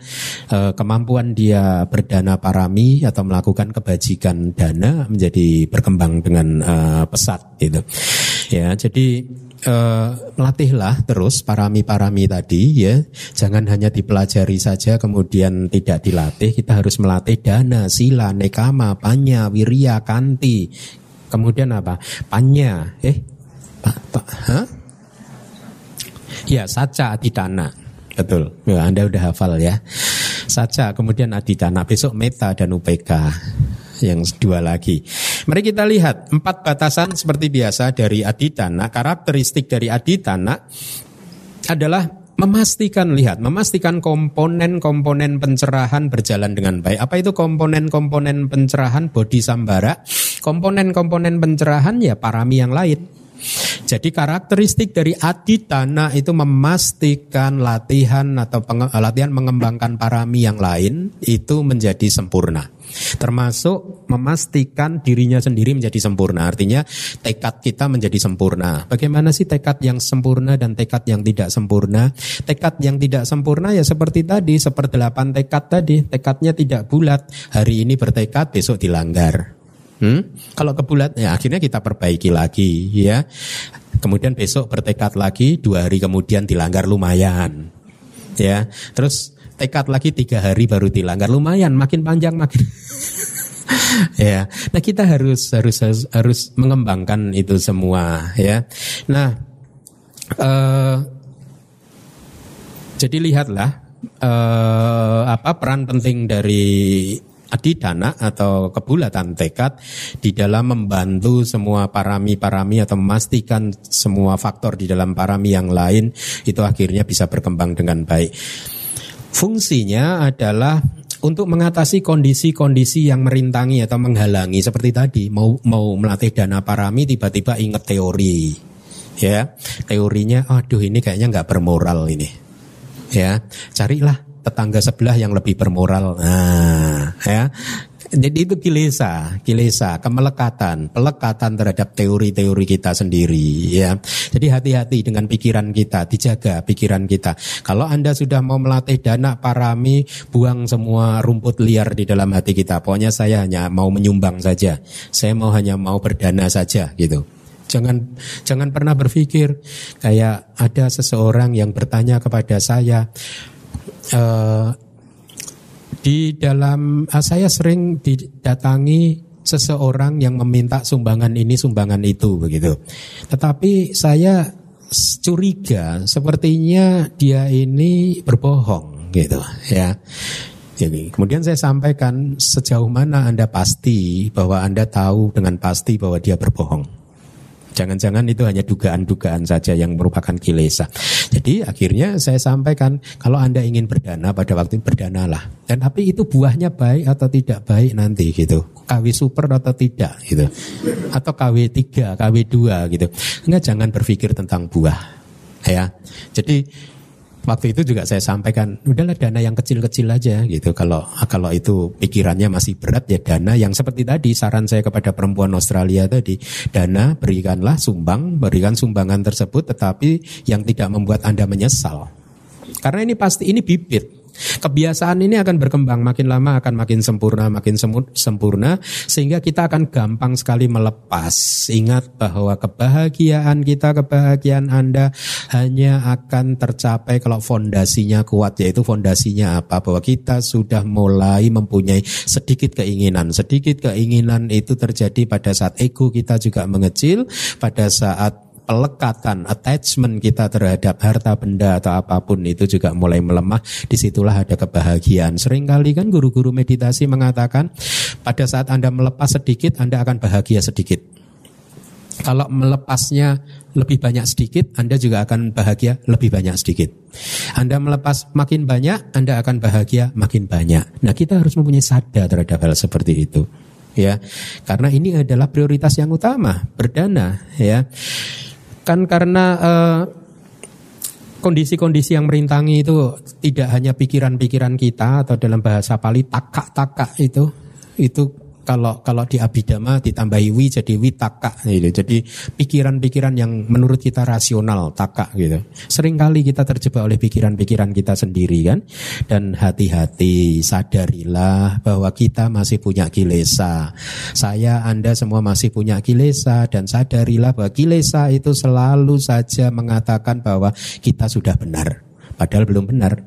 uh, kemampuan dia berdana parami atau melakukan kebajikan dana menjadi berkembang dengan uh, pesat gitu. Ya jadi uh, latihlah terus parami-parami tadi ya. Jangan hanya dipelajari saja kemudian tidak dilatih. Kita harus melatih dana sila nekama panya wirya kanti. Kemudian apa? Panya eh Pak, Pak, huh? Ya, saca aditana. Betul. Ya, Anda udah hafal ya. Saca, kemudian aditana. Besok meta dan UPK. Yang dua lagi. Mari kita lihat empat batasan seperti biasa dari aditana. Karakteristik dari aditana adalah memastikan lihat, memastikan komponen-komponen pencerahan berjalan dengan baik. Apa itu komponen-komponen pencerahan body sambara? Komponen-komponen pencerahan ya parami yang lain. Jadi karakteristik dari aditana itu memastikan latihan atau latihan mengembangkan parami yang lain itu menjadi sempurna. Termasuk memastikan dirinya sendiri menjadi sempurna. Artinya tekad kita menjadi sempurna. Bagaimana sih tekad yang sempurna dan tekad yang tidak sempurna? Tekad yang tidak sempurna ya seperti tadi, seperdelapan tekad tadi. Tekadnya tidak bulat. Hari ini bertekad, besok dilanggar. Hmm? Kalau kebulat ya akhirnya kita perbaiki lagi ya. Kemudian besok bertekad lagi dua hari kemudian dilanggar lumayan ya. Terus tekad lagi tiga hari baru dilanggar lumayan makin panjang makin ya. Nah kita harus harus harus, harus mengembangkan itu semua ya. Nah uh, jadi lihatlah uh, apa peran penting dari adidana atau kebulatan tekad di dalam membantu semua parami-parami atau memastikan semua faktor di dalam parami yang lain itu akhirnya bisa berkembang dengan baik. Fungsinya adalah untuk mengatasi kondisi-kondisi yang merintangi atau menghalangi. Seperti tadi mau mau melatih dana parami tiba-tiba ingat teori. Ya teorinya aduh ini kayaknya nggak bermoral ini. Ya carilah tetangga sebelah yang lebih bermoral. Nah ya jadi itu kilesa, kilesa, kemelekatan, pelekatan terhadap teori-teori kita sendiri ya. Jadi hati-hati dengan pikiran kita, dijaga pikiran kita. Kalau Anda sudah mau melatih dana parami, buang semua rumput liar di dalam hati kita. Pokoknya saya hanya mau menyumbang saja. Saya mau hanya mau berdana saja gitu. Jangan jangan pernah berpikir kayak ada seseorang yang bertanya kepada saya, e, di dalam uh, saya sering didatangi seseorang yang meminta sumbangan ini sumbangan itu begitu. Tetapi saya curiga sepertinya dia ini berbohong gitu ya. Jadi kemudian saya sampaikan sejauh mana Anda pasti bahwa Anda tahu dengan pasti bahwa dia berbohong. Jangan-jangan itu hanya dugaan-dugaan saja yang merupakan kilesa. Jadi akhirnya saya sampaikan kalau Anda ingin berdana pada waktu itu berdanalah. Dan tapi itu buahnya baik atau tidak baik nanti gitu. KW super atau tidak gitu. Atau KW 3, KW 2 gitu. Enggak jangan berpikir tentang buah. Ya. Jadi waktu itu juga saya sampaikan udahlah dana yang kecil-kecil aja gitu. Kalau kalau itu pikirannya masih berat ya dana yang seperti tadi saran saya kepada perempuan Australia tadi dana berikanlah sumbang berikan sumbangan tersebut tetapi yang tidak membuat anda menyesal. Karena ini pasti ini bibit Kebiasaan ini akan berkembang makin lama akan makin sempurna, makin sempurna sehingga kita akan gampang sekali melepas. Ingat bahwa kebahagiaan kita, kebahagiaan Anda hanya akan tercapai kalau fondasinya kuat yaitu fondasinya apa? Bahwa kita sudah mulai mempunyai sedikit keinginan. Sedikit keinginan itu terjadi pada saat ego kita juga mengecil, pada saat pelekatan, attachment kita terhadap harta benda atau apa pun itu juga mulai melemah. Di situlah ada kebahagiaan. Seringkali kan guru-guru meditasi mengatakan pada saat Anda melepas sedikit, Anda akan bahagia sedikit. Kalau melepasnya lebih banyak sedikit, Anda juga akan bahagia lebih banyak sedikit. Anda melepas makin banyak, Anda akan bahagia makin banyak. Nah, kita harus mempunyai sadar terhadap hal seperti itu. Ya, karena ini adalah prioritas yang utama, berdana, ya kan karena uh, kondisi-kondisi yang merintangi itu tidak hanya pikiran-pikiran kita atau dalam bahasa Pali takak-takak itu itu kalau kalau di abidama ditambahi wi jadi witaka gitu. Jadi pikiran-pikiran yang menurut kita rasional taka gitu. Seringkali kita terjebak oleh pikiran-pikiran kita sendiri kan. Dan hati-hati sadarilah bahwa kita masih punya kilesa. Saya Anda semua masih punya kilesa dan sadarilah bahwa kilesa itu selalu saja mengatakan bahwa kita sudah benar. Padahal belum benar.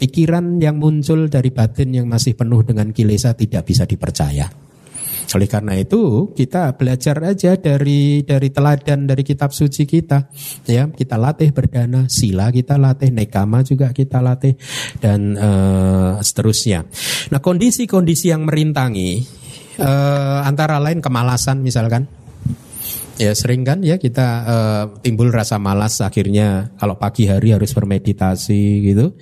Pikiran yang muncul dari batin yang masih penuh dengan kilesa tidak bisa dipercaya. Oleh karena itu kita belajar aja dari dari teladan dari kitab suci kita, ya kita latih berdana, sila kita latih, nekama juga kita latih dan uh, seterusnya. Nah kondisi-kondisi yang merintangi uh, antara lain kemalasan misalkan, Ya sering kan ya kita uh, timbul rasa malas akhirnya kalau pagi hari harus bermeditasi gitu.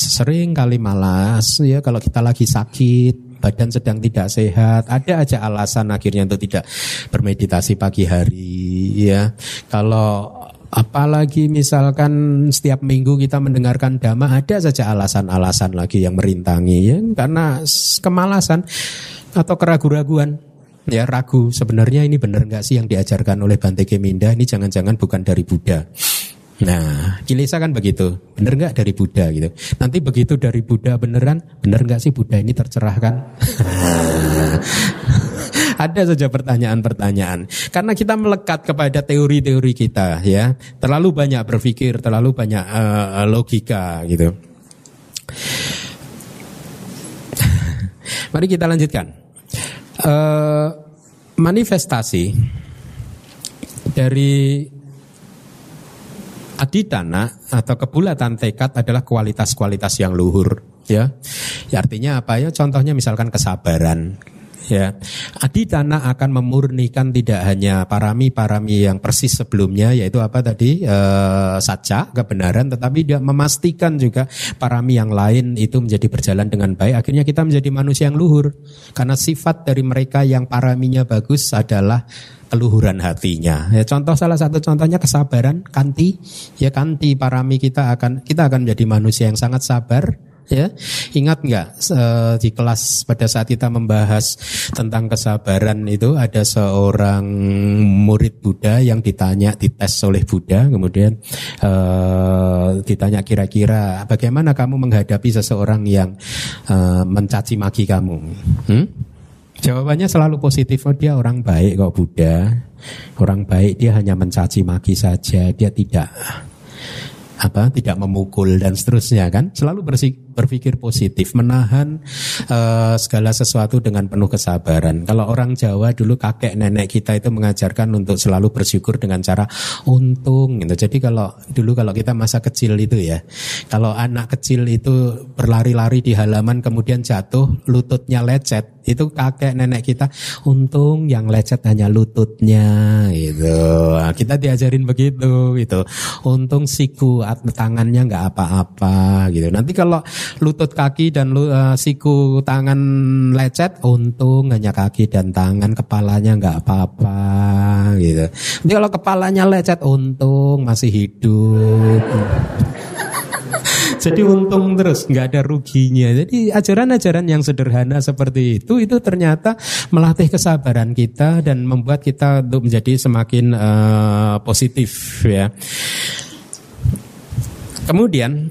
Sering kali malas ya kalau kita lagi sakit, badan sedang tidak sehat, ada aja alasan akhirnya untuk tidak bermeditasi pagi hari ya. Kalau Apalagi misalkan setiap minggu kita mendengarkan dhamma ada saja alasan-alasan lagi yang merintangi ya karena kemalasan atau keraguan-raguan ya ragu sebenarnya ini benar nggak sih yang diajarkan oleh Bante Keminda ini jangan-jangan bukan dari Buddha. Nah, kilesa kan begitu, benar nggak dari Buddha gitu. Nanti begitu dari Buddha beneran, benar nggak sih Buddha ini tercerahkan? Ada saja pertanyaan-pertanyaan. Karena kita melekat kepada teori-teori kita, ya, terlalu banyak berpikir, terlalu banyak uh, logika gitu. Mari kita lanjutkan uh, manifestasi dari adidana atau kebulatan tekad adalah kualitas-kualitas yang luhur ya. ya artinya apa ya contohnya misalkan kesabaran ya adidana akan memurnikan tidak hanya parami-parami yang persis sebelumnya yaitu apa tadi e, saja kebenaran tetapi dia memastikan juga parami yang lain itu menjadi berjalan dengan baik akhirnya kita menjadi manusia yang luhur karena sifat dari mereka yang paraminya bagus adalah keluhuran hatinya. Ya, contoh salah satu contohnya kesabaran, kanti. Ya kanti parami kita akan kita akan menjadi manusia yang sangat sabar. Ya, ingat nggak uh, di kelas pada saat kita membahas tentang kesabaran itu ada seorang murid Buddha yang ditanya dites oleh Buddha, kemudian uh, ditanya kira-kira bagaimana kamu menghadapi seseorang yang uh, mencaci maki kamu? Hmm? Jawabannya selalu positif. Oh, dia orang baik kok Buddha. Orang baik dia hanya mencaci maki saja. Dia tidak apa tidak memukul dan seterusnya kan selalu berpikir positif menahan uh, segala sesuatu dengan penuh kesabaran. Kalau orang Jawa dulu kakek nenek kita itu mengajarkan untuk selalu bersyukur dengan cara untung gitu. Jadi kalau dulu kalau kita masa kecil itu ya kalau anak kecil itu berlari-lari di halaman kemudian jatuh lututnya lecet itu kakek nenek kita untung yang lecet hanya lututnya gitu. Nah, kita diajarin begitu gitu. Untung siku tangannya nggak apa-apa gitu. Nanti kalau lutut kaki dan uh, siku tangan lecet untung hanya kaki dan tangan kepalanya nggak apa-apa gitu. Nanti kalau kepalanya lecet untung masih hidup jadi untung terus, nggak ada ruginya. Jadi ajaran-ajaran yang sederhana seperti itu itu ternyata melatih kesabaran kita dan membuat kita untuk menjadi semakin uh, positif ya. Kemudian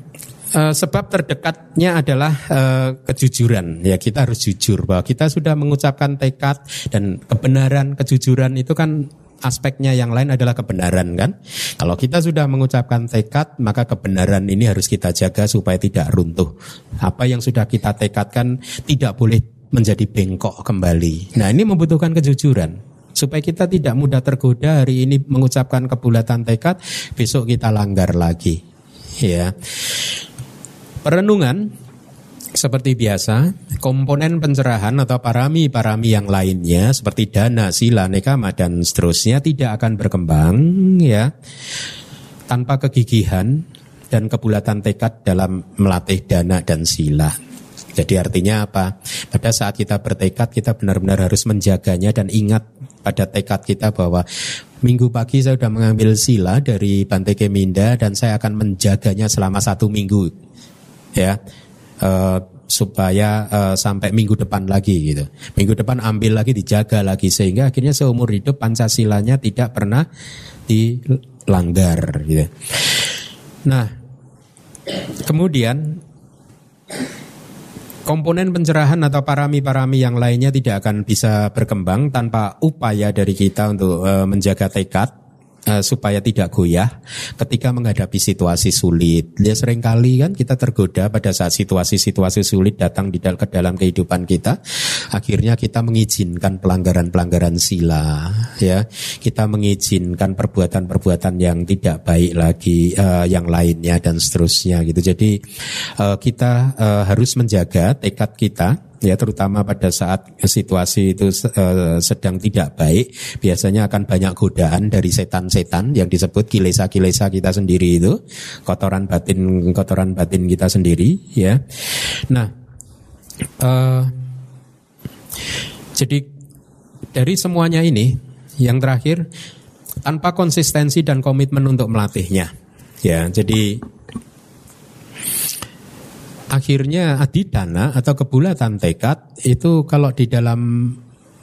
uh, sebab terdekatnya adalah uh, kejujuran. Ya kita harus jujur bahwa kita sudah mengucapkan tekad dan kebenaran, kejujuran itu kan aspeknya yang lain adalah kebenaran kan. Kalau kita sudah mengucapkan tekad, maka kebenaran ini harus kita jaga supaya tidak runtuh. Apa yang sudah kita tekadkan tidak boleh menjadi bengkok kembali. Nah ini membutuhkan kejujuran supaya kita tidak mudah tergoda hari ini mengucapkan kebulatan tekad, besok kita langgar lagi. Ya. Perenungan seperti biasa, komponen pencerahan atau parami-parami yang lainnya seperti dana, sila, nekama dan seterusnya tidak akan berkembang ya tanpa kegigihan dan kebulatan tekad dalam melatih dana dan sila. Jadi artinya apa? Pada saat kita bertekad kita benar-benar harus menjaganya dan ingat pada tekad kita bahwa minggu pagi saya sudah mengambil sila dari Bante Keminda dan saya akan menjaganya selama satu minggu. Ya, uh, supaya uh, sampai minggu depan lagi gitu. Minggu depan ambil lagi dijaga lagi sehingga akhirnya seumur hidup Pancasilanya tidak pernah dilanggar gitu. Nah, kemudian komponen pencerahan atau parami-parami yang lainnya tidak akan bisa berkembang tanpa upaya dari kita untuk uh, menjaga tekad uh, supaya tidak goyah ketika menghadapi situasi sulit. Ya sering kali kan kita tergoda pada saat situasi-situasi sulit datang di dalam ke dalam kehidupan kita, akhirnya kita mengizinkan pelanggaran-pelanggaran sila, ya. Kita mengizinkan perbuatan-perbuatan yang tidak baik lagi uh, yang lainnya dan seterusnya gitu. Jadi uh, kita uh, harus menjaga tekad kita ya terutama pada saat situasi itu uh, sedang tidak baik biasanya akan banyak godaan dari setan-setan yang disebut kilesa-kilesa kita sendiri itu kotoran batin kotoran batin kita sendiri ya. Nah uh, jadi dari semuanya ini yang terakhir tanpa konsistensi dan komitmen untuk melatihnya ya. Jadi akhirnya adidana atau kebulatan tekad itu kalau di dalam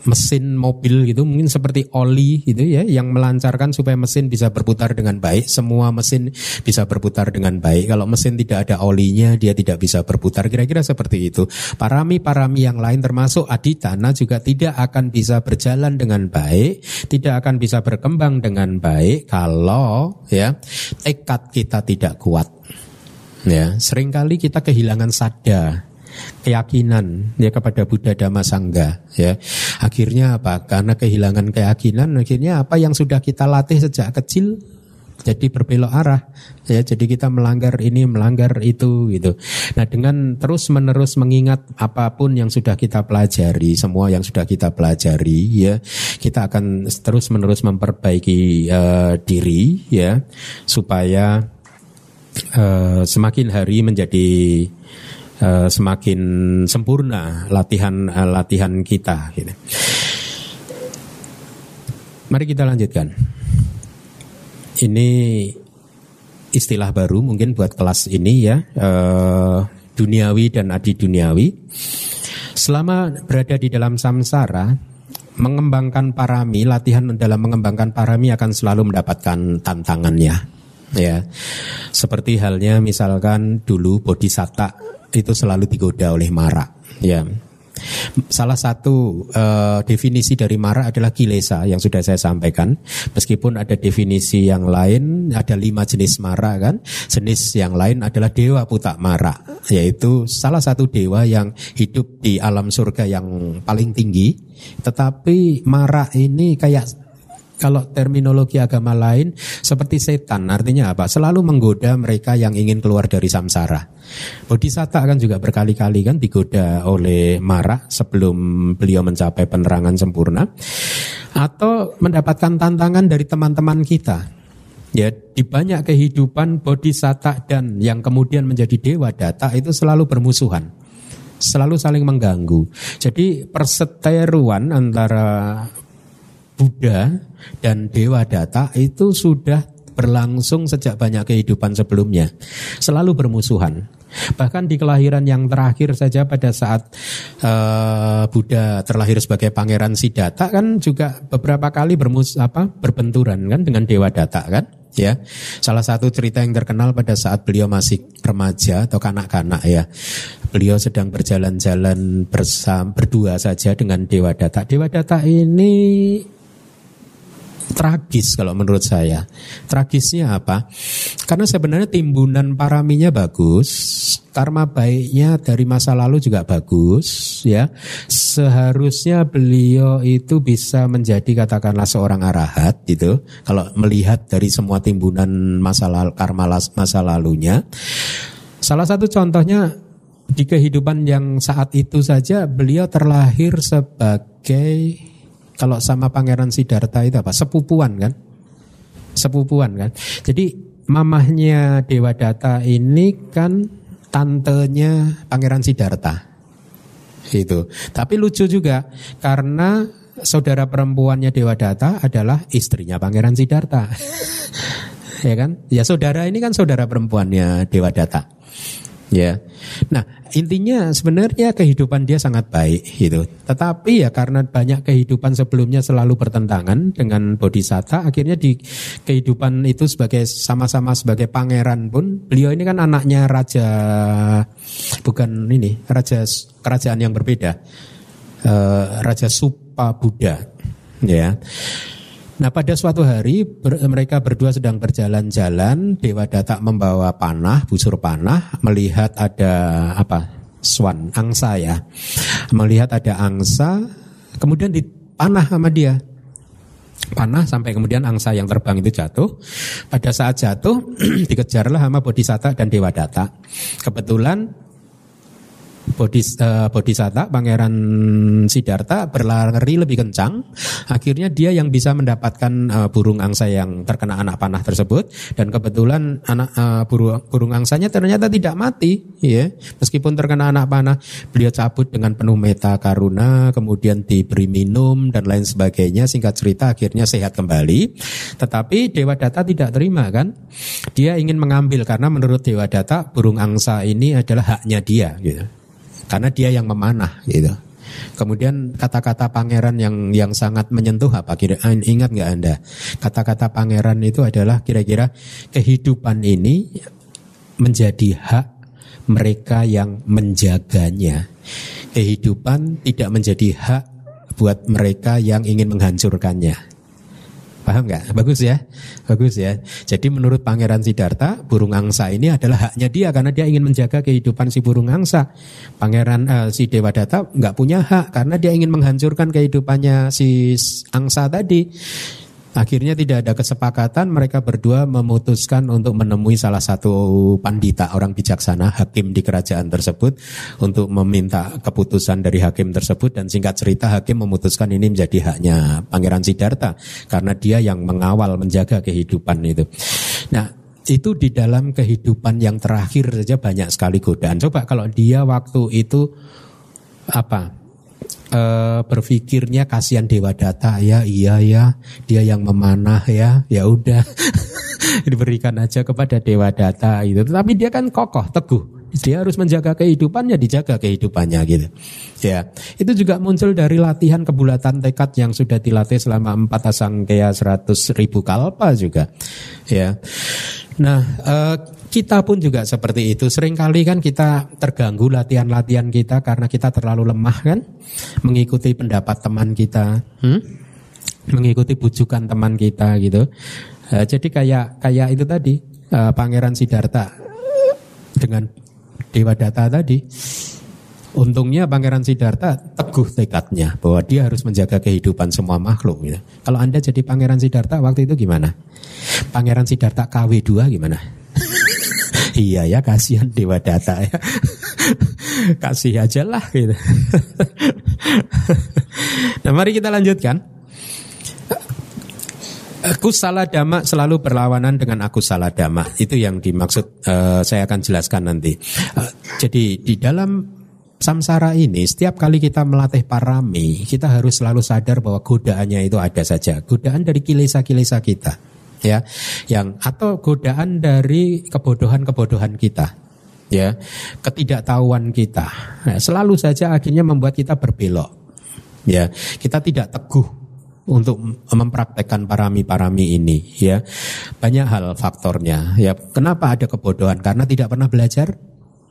mesin mobil gitu mungkin seperti oli gitu ya yang melancarkan supaya mesin bisa berputar dengan baik semua mesin bisa berputar dengan baik. Kalau mesin tidak ada olinya dia tidak bisa berputar. Kira-kira seperti itu. Parami-parami yang lain termasuk aditana juga tidak akan bisa berjalan dengan baik tidak akan bisa berkembang dengan baik kalau ya tekad kita tidak kuat Ya, sering kali kita kehilangan sada, keyakinan ya kepada Buddha Dhamma Sangga ya. Akhirnya apa? Karena kehilangan keyakinan akhirnya apa yang sudah kita latih sejak kecil jadi berbelok arah ya jadi kita melanggar ini melanggar itu gitu nah dengan terus menerus mengingat apa pun yang sudah kita pelajari semua yang sudah kita pelajari ya kita akan terus menerus memperbaiki uh, diri ya supaya uh, semakin hari menjadi uh, semakin sempurna latihan uh, latihan kita gitu. Mari kita lanjutkan. Ini istilah baru mungkin buat kelas ini ya, uh, duniawi dan adi duniawi. Selama berada di dalam samsara, mengembangkan parami, latihan dalam mengembangkan parami akan selalu mendapatkan tantangannya. Ya, seperti halnya misalkan dulu bodhisatta itu selalu digoda oleh mara. Ya, Salah satu uh, definisi dari mara adalah kilesa yang sudah saya sampaikan. Meskipun ada definisi yang lain, ada lima jenis mara kan. Jenis yang lain adalah dewa putak mara, yaitu salah satu dewa yang hidup di alam surga yang paling tinggi. Tetapi mara ini kayak kalau terminologi agama lain seperti setan, artinya apa? Selalu menggoda mereka yang ingin keluar dari samsara. Bodhisatta kan juga berkali-kali kan digoda oleh Mara sebelum beliau mencapai penerangan sempurna. Atau mendapatkan tantangan dari teman-teman kita. Ya, di banyak kehidupan bodhisatta dan yang kemudian menjadi dewa data itu selalu bermusuhan selalu saling mengganggu. Jadi perseteruan antara Buddha dan Dewa Data itu sudah berlangsung sejak banyak kehidupan sebelumnya. Selalu bermusuhan. Bahkan di kelahiran yang terakhir saja pada saat uh, Buddha terlahir sebagai pangeran Siddhartha kan juga beberapa kali bermus apa berbenturan kan dengan Dewa Data kan ya. Salah satu cerita yang terkenal pada saat beliau masih remaja atau kanak-kanak ya. Beliau sedang berjalan-jalan bersama berdua saja dengan Dewa Data. Dewa Data ini tragis kalau menurut saya. Tragisnya apa? Karena sebenarnya timbunan paraminya bagus, karma baiknya dari masa lalu juga bagus, ya. Seharusnya beliau itu bisa menjadi katakanlah seorang arahat gitu. Kalau melihat dari semua timbunan masa lalu, karma masa lalunya. Salah satu contohnya di kehidupan yang saat itu saja beliau terlahir sebagai kalau sama Pangeran Siddhartha itu apa? Sepupuan kan? Sepupuan kan? Jadi mamahnya Dewa Data ini kan tantenya Pangeran Siddhartha. Itu. Tapi lucu juga karena saudara perempuannya Dewa Data adalah istrinya Pangeran Siddhartha. ya kan? Ya saudara ini kan saudara perempuannya Dewa Data. Ya. Nah, intinya sebenarnya kehidupan dia sangat baik gitu. Tetapi ya karena banyak kehidupan sebelumnya selalu bertentangan dengan bodhisatta, akhirnya di kehidupan itu sebagai sama-sama sebagai pangeran pun beliau ini kan anaknya raja bukan ini, raja kerajaan yang berbeda. Uh, raja Supa Buddha ya. Nah pada suatu hari ber, mereka berdua sedang berjalan-jalan, Dewa Data membawa panah, busur panah, melihat ada apa? Swan, angsa ya. Melihat ada angsa, kemudian dipanah sama dia. Panah sampai kemudian angsa yang terbang itu jatuh. Pada saat jatuh dikejarlah sama Bodhisatta dan Dewa Data. Kebetulan Bodhis, uh, Bodhisatta, Pangeran Siddhartha berlari lebih kencang. Akhirnya dia yang bisa mendapatkan uh, burung angsa yang terkena anak panah tersebut. Dan kebetulan anak uh, burung, burung angsanya ternyata tidak mati. Ya. Meskipun terkena anak panah, beliau cabut dengan penuh meta karuna, kemudian diberi minum dan lain sebagainya. Singkat cerita akhirnya sehat kembali. Tetapi Dewa Data tidak terima kan. Dia ingin mengambil karena menurut Dewa Data burung angsa ini adalah haknya dia gitu karena dia yang memanah gitu. Kemudian kata-kata pangeran yang yang sangat menyentuh apa kira ingat nggak anda? Kata-kata pangeran itu adalah kira-kira kehidupan ini menjadi hak mereka yang menjaganya. Kehidupan tidak menjadi hak buat mereka yang ingin menghancurkannya. Paham nggak? Bagus ya, bagus ya. Jadi menurut Pangeran Siddhartha, burung angsa ini adalah haknya dia karena dia ingin menjaga kehidupan si burung angsa. Pangeran uh, si Dewa Data nggak punya hak karena dia ingin menghancurkan kehidupannya si angsa tadi. Akhirnya tidak ada kesepakatan, mereka berdua memutuskan untuk menemui salah satu pandita orang bijaksana, hakim di kerajaan tersebut untuk meminta keputusan dari hakim tersebut dan singkat cerita hakim memutuskan ini menjadi haknya Pangeran Siddhartha karena dia yang mengawal menjaga kehidupan itu. Nah, itu di dalam kehidupan yang terakhir saja banyak sekali godaan. Coba kalau dia waktu itu apa e, berpikirnya kasihan Dewa Data ya iya ya dia yang memanah ya ya udah. Diberikan aja kepada Dewa Data itu tapi dia kan kokoh teguh. Dia harus menjaga kehidupannya dijaga kehidupannya gitu. Ya itu juga muncul dari latihan kebulatan tekad yang sudah dilatih selama empat asangkaya seratus ribu kalpa juga. Ya nah eh, kita pun juga seperti itu. Seringkali kan kita terganggu latihan-latihan kita karena kita terlalu lemah kan mengikuti pendapat teman kita, hmm? mengikuti bujukan teman kita gitu. Uh, jadi kayak kayak itu tadi uh, Pangeran Siddhartha dengan Dewa Data tadi. Untungnya Pangeran Siddhartha teguh tekadnya bahwa dia harus menjaga kehidupan semua makhluk. Gitu. Kalau Anda jadi Pangeran Siddhartha waktu itu gimana? Pangeran Siddhartha KW2 gimana? iya ya kasihan Dewa Data ya. Kasih aja lah gitu. nah mari kita lanjutkan. Aku salah dhamma selalu berlawanan dengan aku salah dhamma. Itu yang dimaksud uh, saya akan jelaskan nanti. Uh, jadi di dalam samsara ini setiap kali kita melatih parami, kita harus selalu sadar bahwa godaannya itu ada saja. Godaan dari kilesa-kilesa kita ya yang atau godaan dari kebodohan-kebodohan kita ya ketidaktahuan kita. Nah, selalu saja akhirnya membuat kita berbelok ya. Kita tidak teguh untuk mempraktekkan parami-parami ini ya. Banyak hal faktornya ya. Kenapa ada kebodohan? Karena tidak pernah belajar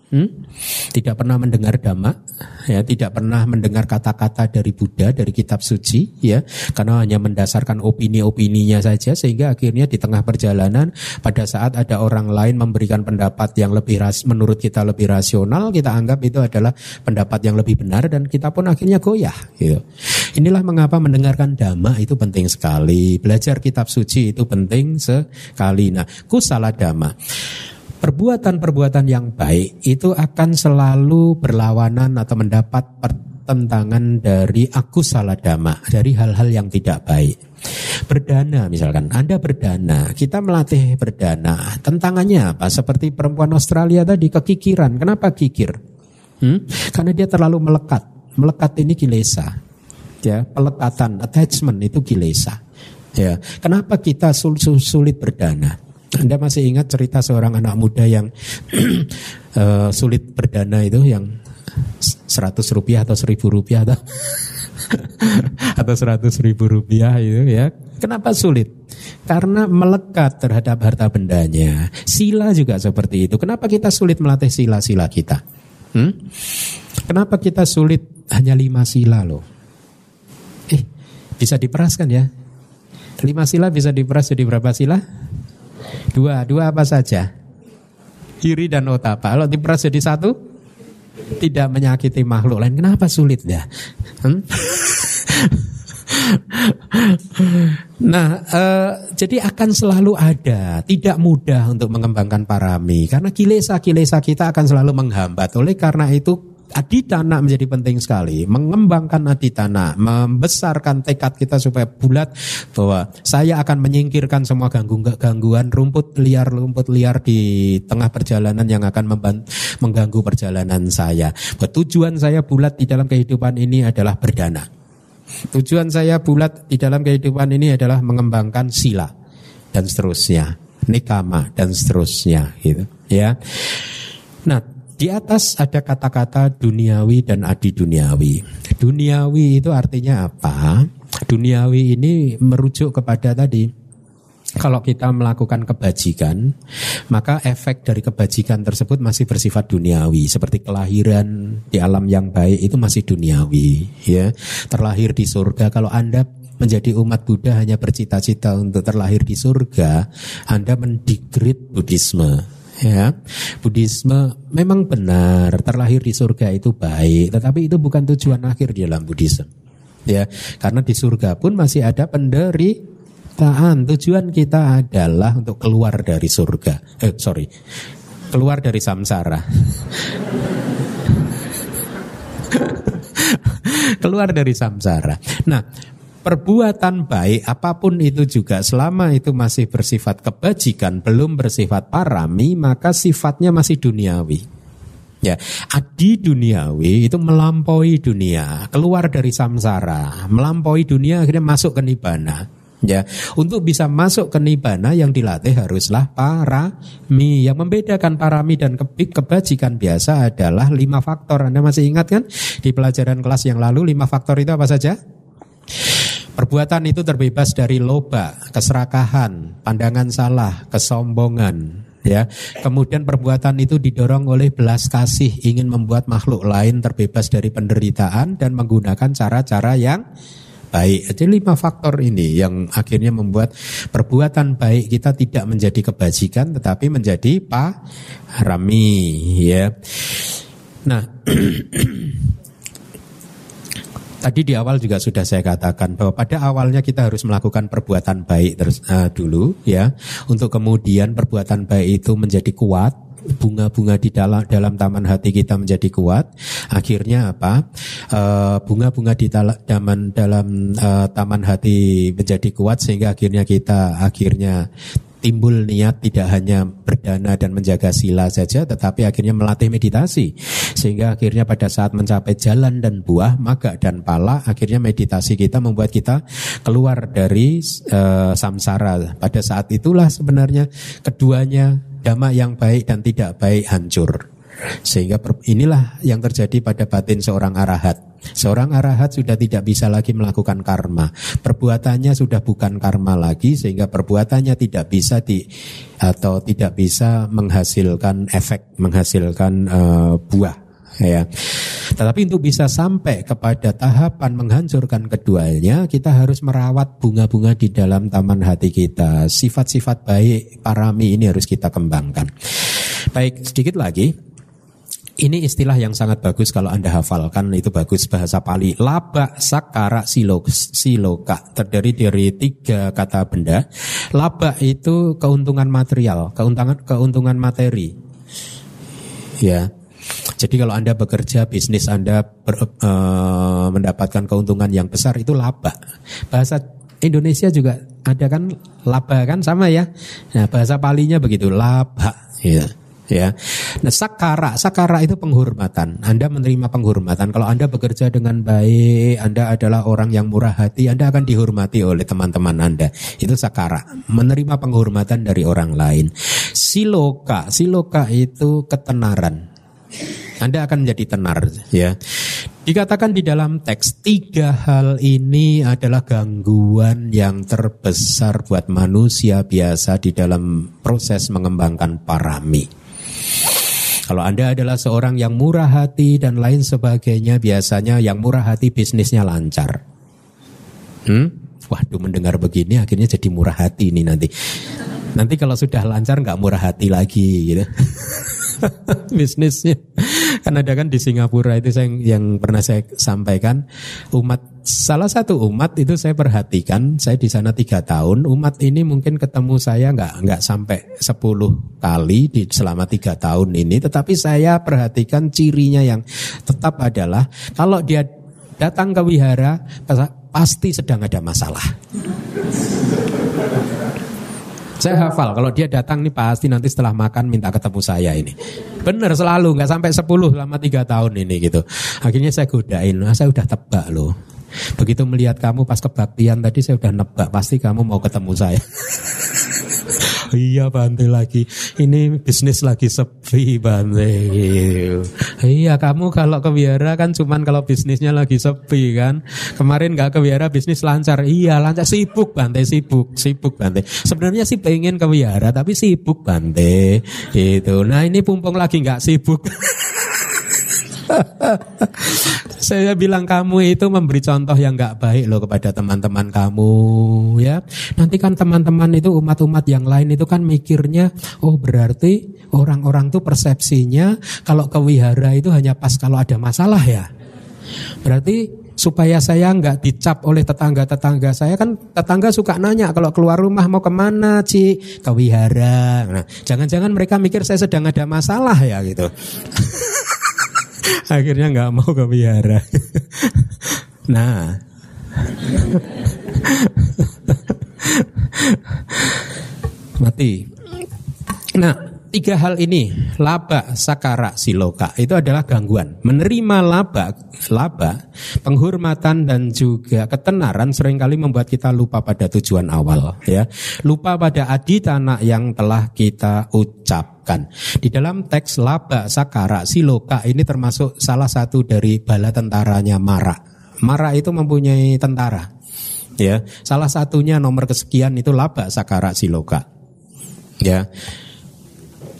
Hmm? Tidak pernah mendengar dhamma, ya, tidak pernah mendengar kata-kata dari Buddha, dari kitab suci, ya, karena hanya mendasarkan opini-opininya saja, sehingga akhirnya di tengah perjalanan, pada saat ada orang lain memberikan pendapat yang lebih ras, menurut kita lebih rasional, kita anggap itu adalah pendapat yang lebih benar, dan kita pun akhirnya goyah, gitu. Inilah mengapa mendengarkan dhamma itu penting sekali, belajar kitab suci itu penting sekali. Nah, kusala dhamma perbuatan-perbuatan yang baik itu akan selalu berlawanan atau mendapat pertentangan dari aku salah dhamma, dari hal-hal yang tidak baik. Berdana misalkan, Anda berdana, kita melatih berdana. Tentangannya apa? Seperti perempuan Australia tadi, kekikiran. Kenapa kikir? Hmm? Karena dia terlalu melekat. Melekat ini kilesa. Ya, pelekatan, attachment itu kilesa. Ya, kenapa kita sulit berdana? Anda masih ingat cerita seorang anak muda yang uh, sulit berdana itu yang 100 rupiah atau 1000 rupiah atau atau 100 ribu rupiah itu ya. Kenapa sulit? Karena melekat terhadap harta bendanya. Sila juga seperti itu. Kenapa kita sulit melatih sila-sila kita? Hmm? Kenapa kita sulit hanya lima sila loh? Eh, bisa diperaskan ya? Lima sila bisa diperas jadi berapa sila? Dua, dua apa saja? Iri dan otapa. Kalau diperas jadi satu, tidak menyakiti makhluk lain. Kenapa sulit ya? Hmm? nah, uh, jadi akan selalu ada, tidak mudah untuk mengembangkan parami karena kilesa-kilesa kita akan selalu menghambat. Oleh karena itu aditana menjadi penting sekali. Mengembangkan aditana, membesarkan tekad kita supaya bulat bahwa saya akan menyingkirkan semua ganggu gangguan rumput liar rumput liar di tengah perjalanan yang akan mengganggu perjalanan saya. Tujuan saya bulat di dalam kehidupan ini adalah berdana. Tujuan saya bulat di dalam kehidupan ini adalah mengembangkan sila dan seterusnya, nikama dan seterusnya gitu ya. Nah, di atas ada kata-kata duniawi dan adi duniawi. Duniawi itu artinya apa? Duniawi ini merujuk kepada tadi kalau kita melakukan kebajikan, maka efek dari kebajikan tersebut masih bersifat duniawi, seperti kelahiran di alam yang baik itu masih duniawi, ya. Terlahir di surga, kalau Anda menjadi umat Buddha hanya bercita-cita untuk terlahir di surga, Anda mendigrit Buddhisme ya Buddhisme memang benar terlahir di surga itu baik tetapi itu bukan tujuan akhir di dalam Buddhisme ya karena di surga pun masih ada penderi penciptaan. Tujuan kita adalah untuk keluar dari surga. Eh, sorry, keluar dari samsara. keluar dari samsara. Nah, perbuatan baik apa pun itu juga selama itu masih bersifat kebajikan, belum bersifat parami, maka sifatnya masih duniawi. Ya, adi duniawi itu melampaui dunia, keluar dari samsara, melampaui dunia akhirnya masuk ke nibana. Ya, untuk bisa masuk ke nibana yang dilatih haruslah parami. Yang membedakan parami dan kebajikan biasa adalah lima faktor. Anda masih ingat kan di pelajaran kelas yang lalu lima faktor itu apa saja? Perbuatan itu terbebas dari loba, keserakahan, pandangan salah, kesombongan, ya. Kemudian perbuatan itu didorong oleh belas kasih, ingin membuat makhluk lain terbebas dari penderitaan dan menggunakan cara-cara yang baik. Jadi lima faktor ini yang akhirnya membuat perbuatan baik kita tidak menjadi kebajikan tetapi menjadi parami ya. Nah, Tadi di awal juga sudah saya katakan bahwa pada awalnya kita harus melakukan perbuatan baik terus uh, dulu ya. Untuk kemudian perbuatan baik itu menjadi kuat bunga-bunga di dalam dalam taman hati kita menjadi kuat. Akhirnya apa? Uh, bunga-bunga di dalam dalam uh, taman hati menjadi kuat sehingga akhirnya kita akhirnya timbul niat tidak hanya berdana dan menjaga sila saja tetapi akhirnya melatih meditasi. Sehingga akhirnya pada saat mencapai jalan dan buah maga dan pala akhirnya meditasi kita membuat kita keluar dari uh, samsara. Pada saat itulah sebenarnya keduanya dhamma yang baik dan tidak baik hancur sehingga inilah yang terjadi pada batin seorang arahat. Seorang arahat sudah tidak bisa lagi melakukan karma. Perbuatannya sudah bukan karma lagi sehingga perbuatannya tidak bisa di atau tidak bisa menghasilkan efek, menghasilkan uh, buah ya. Tetapi untuk bisa sampai kepada tahapan menghancurkan keduanya, kita harus merawat bunga-bunga di dalam taman hati kita. Sifat-sifat baik parami ini harus kita kembangkan. Baik, sedikit lagi. Ini istilah yang sangat bagus kalau Anda hafalkan itu bagus bahasa Pali. Laba sakara silok, siloka terdiri dari tiga kata benda. Laba itu keuntungan material, keuntungan keuntungan materi. Ya. Jadi kalau Anda bekerja, bisnis Anda ber, uh, mendapatkan keuntungan yang besar itu laba. Bahasa Indonesia juga ada kan laba kan sama ya. Nah, bahasa Palinya begitu laba ya ya. Nah, sakara, sakara itu penghormatan. Anda menerima penghormatan. Kalau Anda bekerja dengan baik, Anda adalah orang yang murah hati, Anda akan dihormati oleh teman-teman Anda. Itu sakara, menerima penghormatan dari orang lain. Siloka, siloka itu ketenaran. Anda akan menjadi tenar ya. Dikatakan di dalam teks tiga hal ini adalah gangguan yang terbesar buat manusia biasa di dalam proses mengembangkan parami. Kalau Anda adalah seorang yang murah hati dan lain sebagainya, biasanya yang murah hati bisnisnya lancar. Hmm? Waduh mendengar begini akhirnya jadi murah hati ini nanti. Nanti kalau sudah lancar nggak murah hati lagi gitu. bisnisnya. Kan ada kan di Singapura itu saya yang pernah saya sampaikan umat salah satu umat itu saya perhatikan saya di sana tiga tahun umat ini mungkin ketemu saya nggak nggak sampai sepuluh kali di selama tiga tahun ini tetapi saya perhatikan cirinya yang tetap adalah kalau dia datang ke wihara pasti sedang ada masalah. Saya hafal kalau dia datang nih pasti nanti setelah makan minta ketemu saya ini. Bener selalu nggak sampai 10 selama tiga tahun ini gitu. Akhirnya saya godain, nah, saya udah tebak loh. Begitu melihat kamu pas kebaktian tadi saya udah nebak pasti kamu mau ketemu saya. iya Bante lagi. Ini bisnis lagi sepi Bante. Iya kamu kalau ke biara kan cuman kalau bisnisnya lagi sepi kan. Kemarin nggak ke biara bisnis lancar. Iya lancar sibuk Bante sibuk sibuk Bante. Sebenarnya sih pengen ke biara tapi sibuk Bante. Itu. Nah ini pumpung lagi nggak sibuk. Saya bilang kamu itu memberi contoh yang nggak baik loh kepada teman-teman kamu ya. Nanti kan teman-teman itu umat-umat yang lain itu kan mikirnya oh berarti orang-orang tuh persepsinya kalau ke wihara itu hanya pas kalau ada masalah ya. Berarti supaya saya nggak dicap oleh tetangga-tetangga saya kan tetangga suka nanya kalau keluar rumah mau ke mana Ci ke wihara nah, jangan-jangan mereka mikir saya sedang ada masalah ya gitu akhirnya nggak mau ke wihara nah. Mati. Nah Tiga hal ini, laba, sakara, siloka, itu adalah gangguan. Menerima laba, laba, penghormatan dan juga ketenaran sering kali membuat kita lupa pada tujuan awal. ya Lupa pada aditana yang telah kita ucapkan. Di dalam teks laba, sakara, siloka ini termasuk salah satu dari bala tentaranya Mara. Mara itu mempunyai tentara. Ya, salah satunya nomor kesekian itu laba, sakara, siloka. Ya,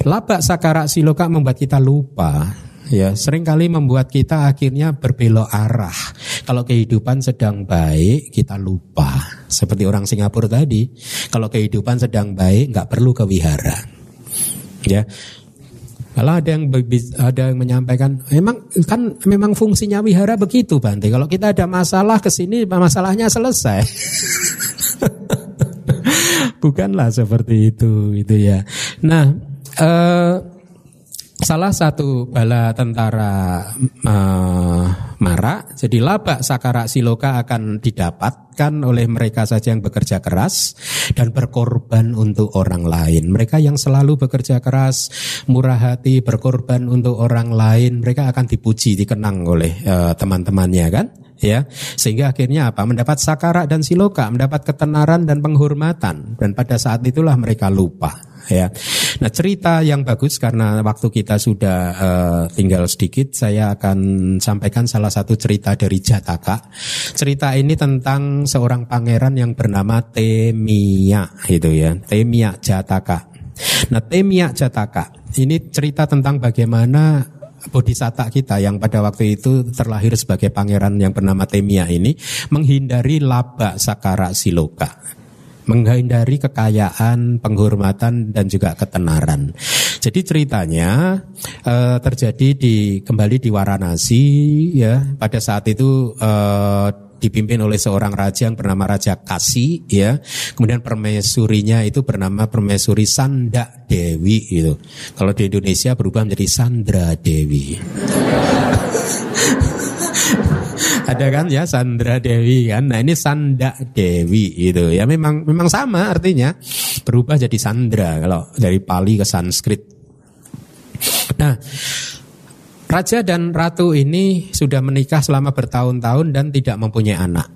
Laba sakara siloka membuat kita lupa ya sering kali membuat kita akhirnya berbelok arah kalau kehidupan sedang baik kita lupa seperti orang Singapura tadi kalau kehidupan sedang baik nggak perlu ke wihara ya kalau ada yang ada yang menyampaikan, memang kan memang fungsinya wihara begitu Bante. Kalau kita ada masalah ke sini masalahnya selesai. Bukanlah seperti itu itu ya. Nah, uh, salah satu bala tentara uh, Mara, jadi laba sakara siloka akan didapatkan oleh mereka saja yang bekerja keras dan berkorban untuk orang lain. Mereka yang selalu bekerja keras, murah hati, berkorban untuk orang lain, mereka akan dipuji, dikenang oleh uh, teman-temannya kan? ya sehingga akhirnya apa mendapat sakara dan siloka mendapat ketenaran dan penghormatan dan pada saat itulah mereka lupa ya. Nah cerita yang bagus karena waktu kita sudah uh, tinggal sedikit, saya akan sampaikan salah satu cerita dari Jataka. Cerita ini tentang seorang pangeran yang bernama Temia, gitu ya, Temia Jataka. Nah Temia Jataka ini cerita tentang bagaimana bodhisatta kita yang pada waktu itu terlahir sebagai pangeran yang bernama Temia ini menghindari laba sakara siloka menghindari kekayaan, penghormatan dan juga ketenaran. Jadi ceritanya uh, terjadi di kembali di Waranasi ya pada saat itu uh, dipimpin oleh seorang raja yang bernama Raja Kasi ya. Kemudian permaisurinya itu bernama permaisuri Sanda Dewi itu. Kalau di Indonesia berubah menjadi Sandra Dewi. Ada kan ya Sandra Dewi kan. Nah ini Sanda Dewi itu ya memang memang sama artinya berubah jadi Sandra kalau dari Pali ke Sanskrit. Nah Raja dan ratu ini sudah menikah selama bertahun-tahun dan tidak mempunyai anak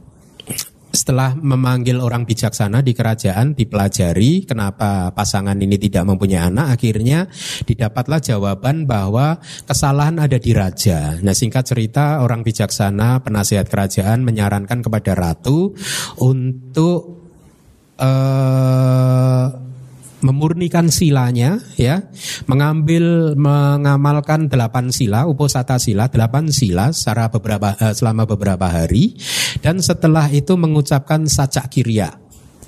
setelah memanggil orang bijaksana di kerajaan dipelajari kenapa pasangan ini tidak mempunyai anak akhirnya didapatlah jawaban bahwa kesalahan ada di raja. Nah singkat cerita orang bijaksana penasihat kerajaan menyarankan kepada ratu untuk uh, memurnikan silanya ya mengambil mengamalkan delapan sila uposata sila delapan sila secara beberapa uh, selama beberapa hari dan setelah itu mengucapkan sacak kirya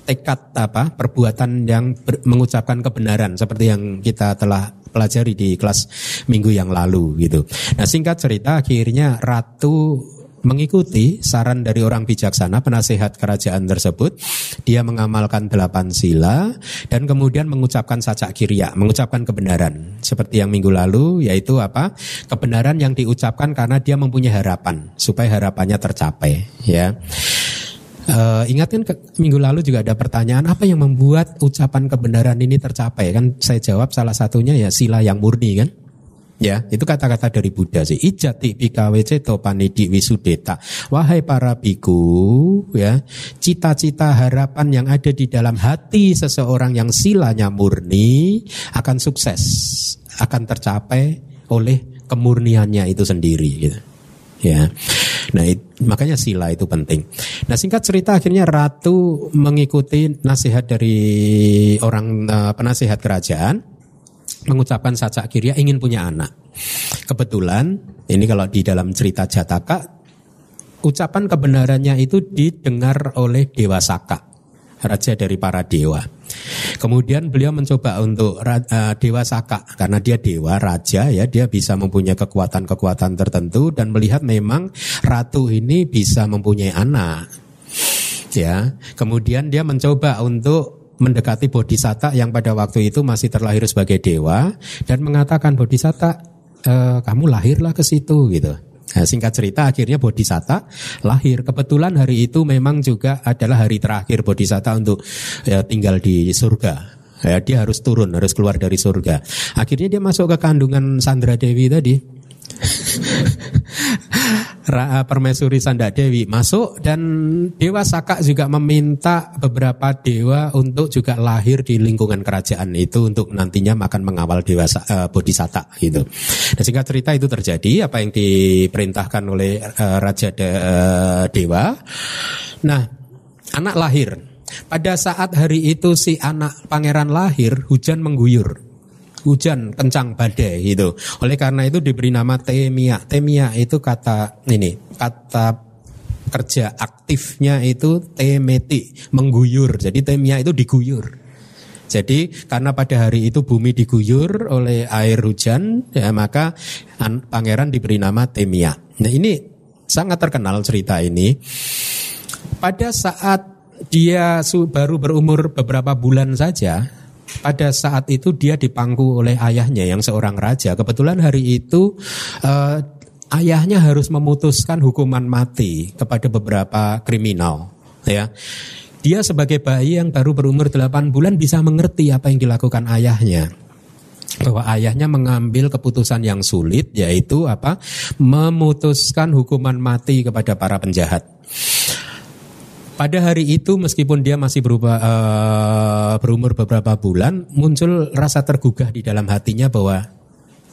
tekad apa perbuatan yang ber, mengucapkan kebenaran seperti yang kita telah pelajari di kelas minggu yang lalu gitu. Nah singkat cerita akhirnya ratu mengikuti saran dari orang bijaksana penasehat kerajaan tersebut. Dia mengamalkan delapan sila dan kemudian mengucapkan sacak kirya, mengucapkan kebenaran. Seperti yang minggu lalu yaitu apa? Kebenaran yang diucapkan karena dia mempunyai harapan supaya harapannya tercapai, ya. Uh, ingat kan ke, minggu lalu juga ada pertanyaan apa yang membuat ucapan kebenaran ini tercapai kan saya jawab salah satunya ya sila yang murni kan Ya, itu kata-kata dari Buddha sih. Ijati pikawe ceto panidi wisudeta. Wahai para biku, ya, cita-cita harapan yang ada di dalam hati seseorang yang silanya murni akan sukses, akan tercapai oleh kemurniannya itu sendiri gitu. Ya. Nah, it, makanya sila itu penting. Nah, singkat cerita akhirnya ratu mengikuti nasihat dari orang uh, penasihat kerajaan mengucapkan saca kiria ingin punya anak. Kebetulan ini kalau di dalam cerita Jataka ucapan kebenarannya itu didengar oleh Dewa Saka. raja dari para dewa. Kemudian beliau mencoba untuk uh, dewa Saka karena dia dewa raja ya dia bisa mempunyai kekuatan-kekuatan tertentu dan melihat memang ratu ini bisa mempunyai anak. Ya, kemudian dia mencoba untuk mendekati Bodhisatta yang pada waktu itu masih terlahir sebagai dewa dan mengatakan Bodhisatta e, kamu lahirlah ke situ gitu. Nah, singkat cerita akhirnya Bodhisatta lahir. Kebetulan hari itu memang juga adalah hari terakhir Bodhisatta untuk ya, tinggal di surga. Ya, dia harus turun, harus keluar dari surga. Akhirnya dia masuk ke kandungan Sandra Dewi tadi. Permaisuri Sanda Dewi masuk dan Dewa Saka juga meminta beberapa dewa untuk juga lahir di lingkungan kerajaan itu untuk nantinya makan mengawal Dewa uh, Bodhisatta gitu. Dan sehingga cerita itu terjadi apa yang diperintahkan oleh uh, Raja de, uh, Dewa. Nah, anak lahir. Pada saat hari itu si anak pangeran lahir, hujan mengguyur hujan kencang badai gitu. Oleh karena itu diberi nama temia. Temia itu kata ini, kata kerja aktifnya itu temeti, mengguyur. Jadi temia itu diguyur. Jadi karena pada hari itu bumi diguyur oleh air hujan, ya maka pangeran diberi nama Temia. Nah ini sangat terkenal cerita ini. Pada saat dia baru berumur beberapa bulan saja, pada saat itu dia dipangku oleh ayahnya yang seorang raja. Kebetulan hari itu uh, ayahnya harus memutuskan hukuman mati kepada beberapa kriminal, ya. Dia sebagai bayi yang baru berumur 8 bulan bisa mengerti apa yang dilakukan ayahnya bahwa ayahnya mengambil keputusan yang sulit yaitu apa memutuskan hukuman mati kepada para penjahat pada hari itu meskipun dia masih berubah, uh, berumur beberapa bulan, muncul rasa tergugah di dalam hatinya bahwa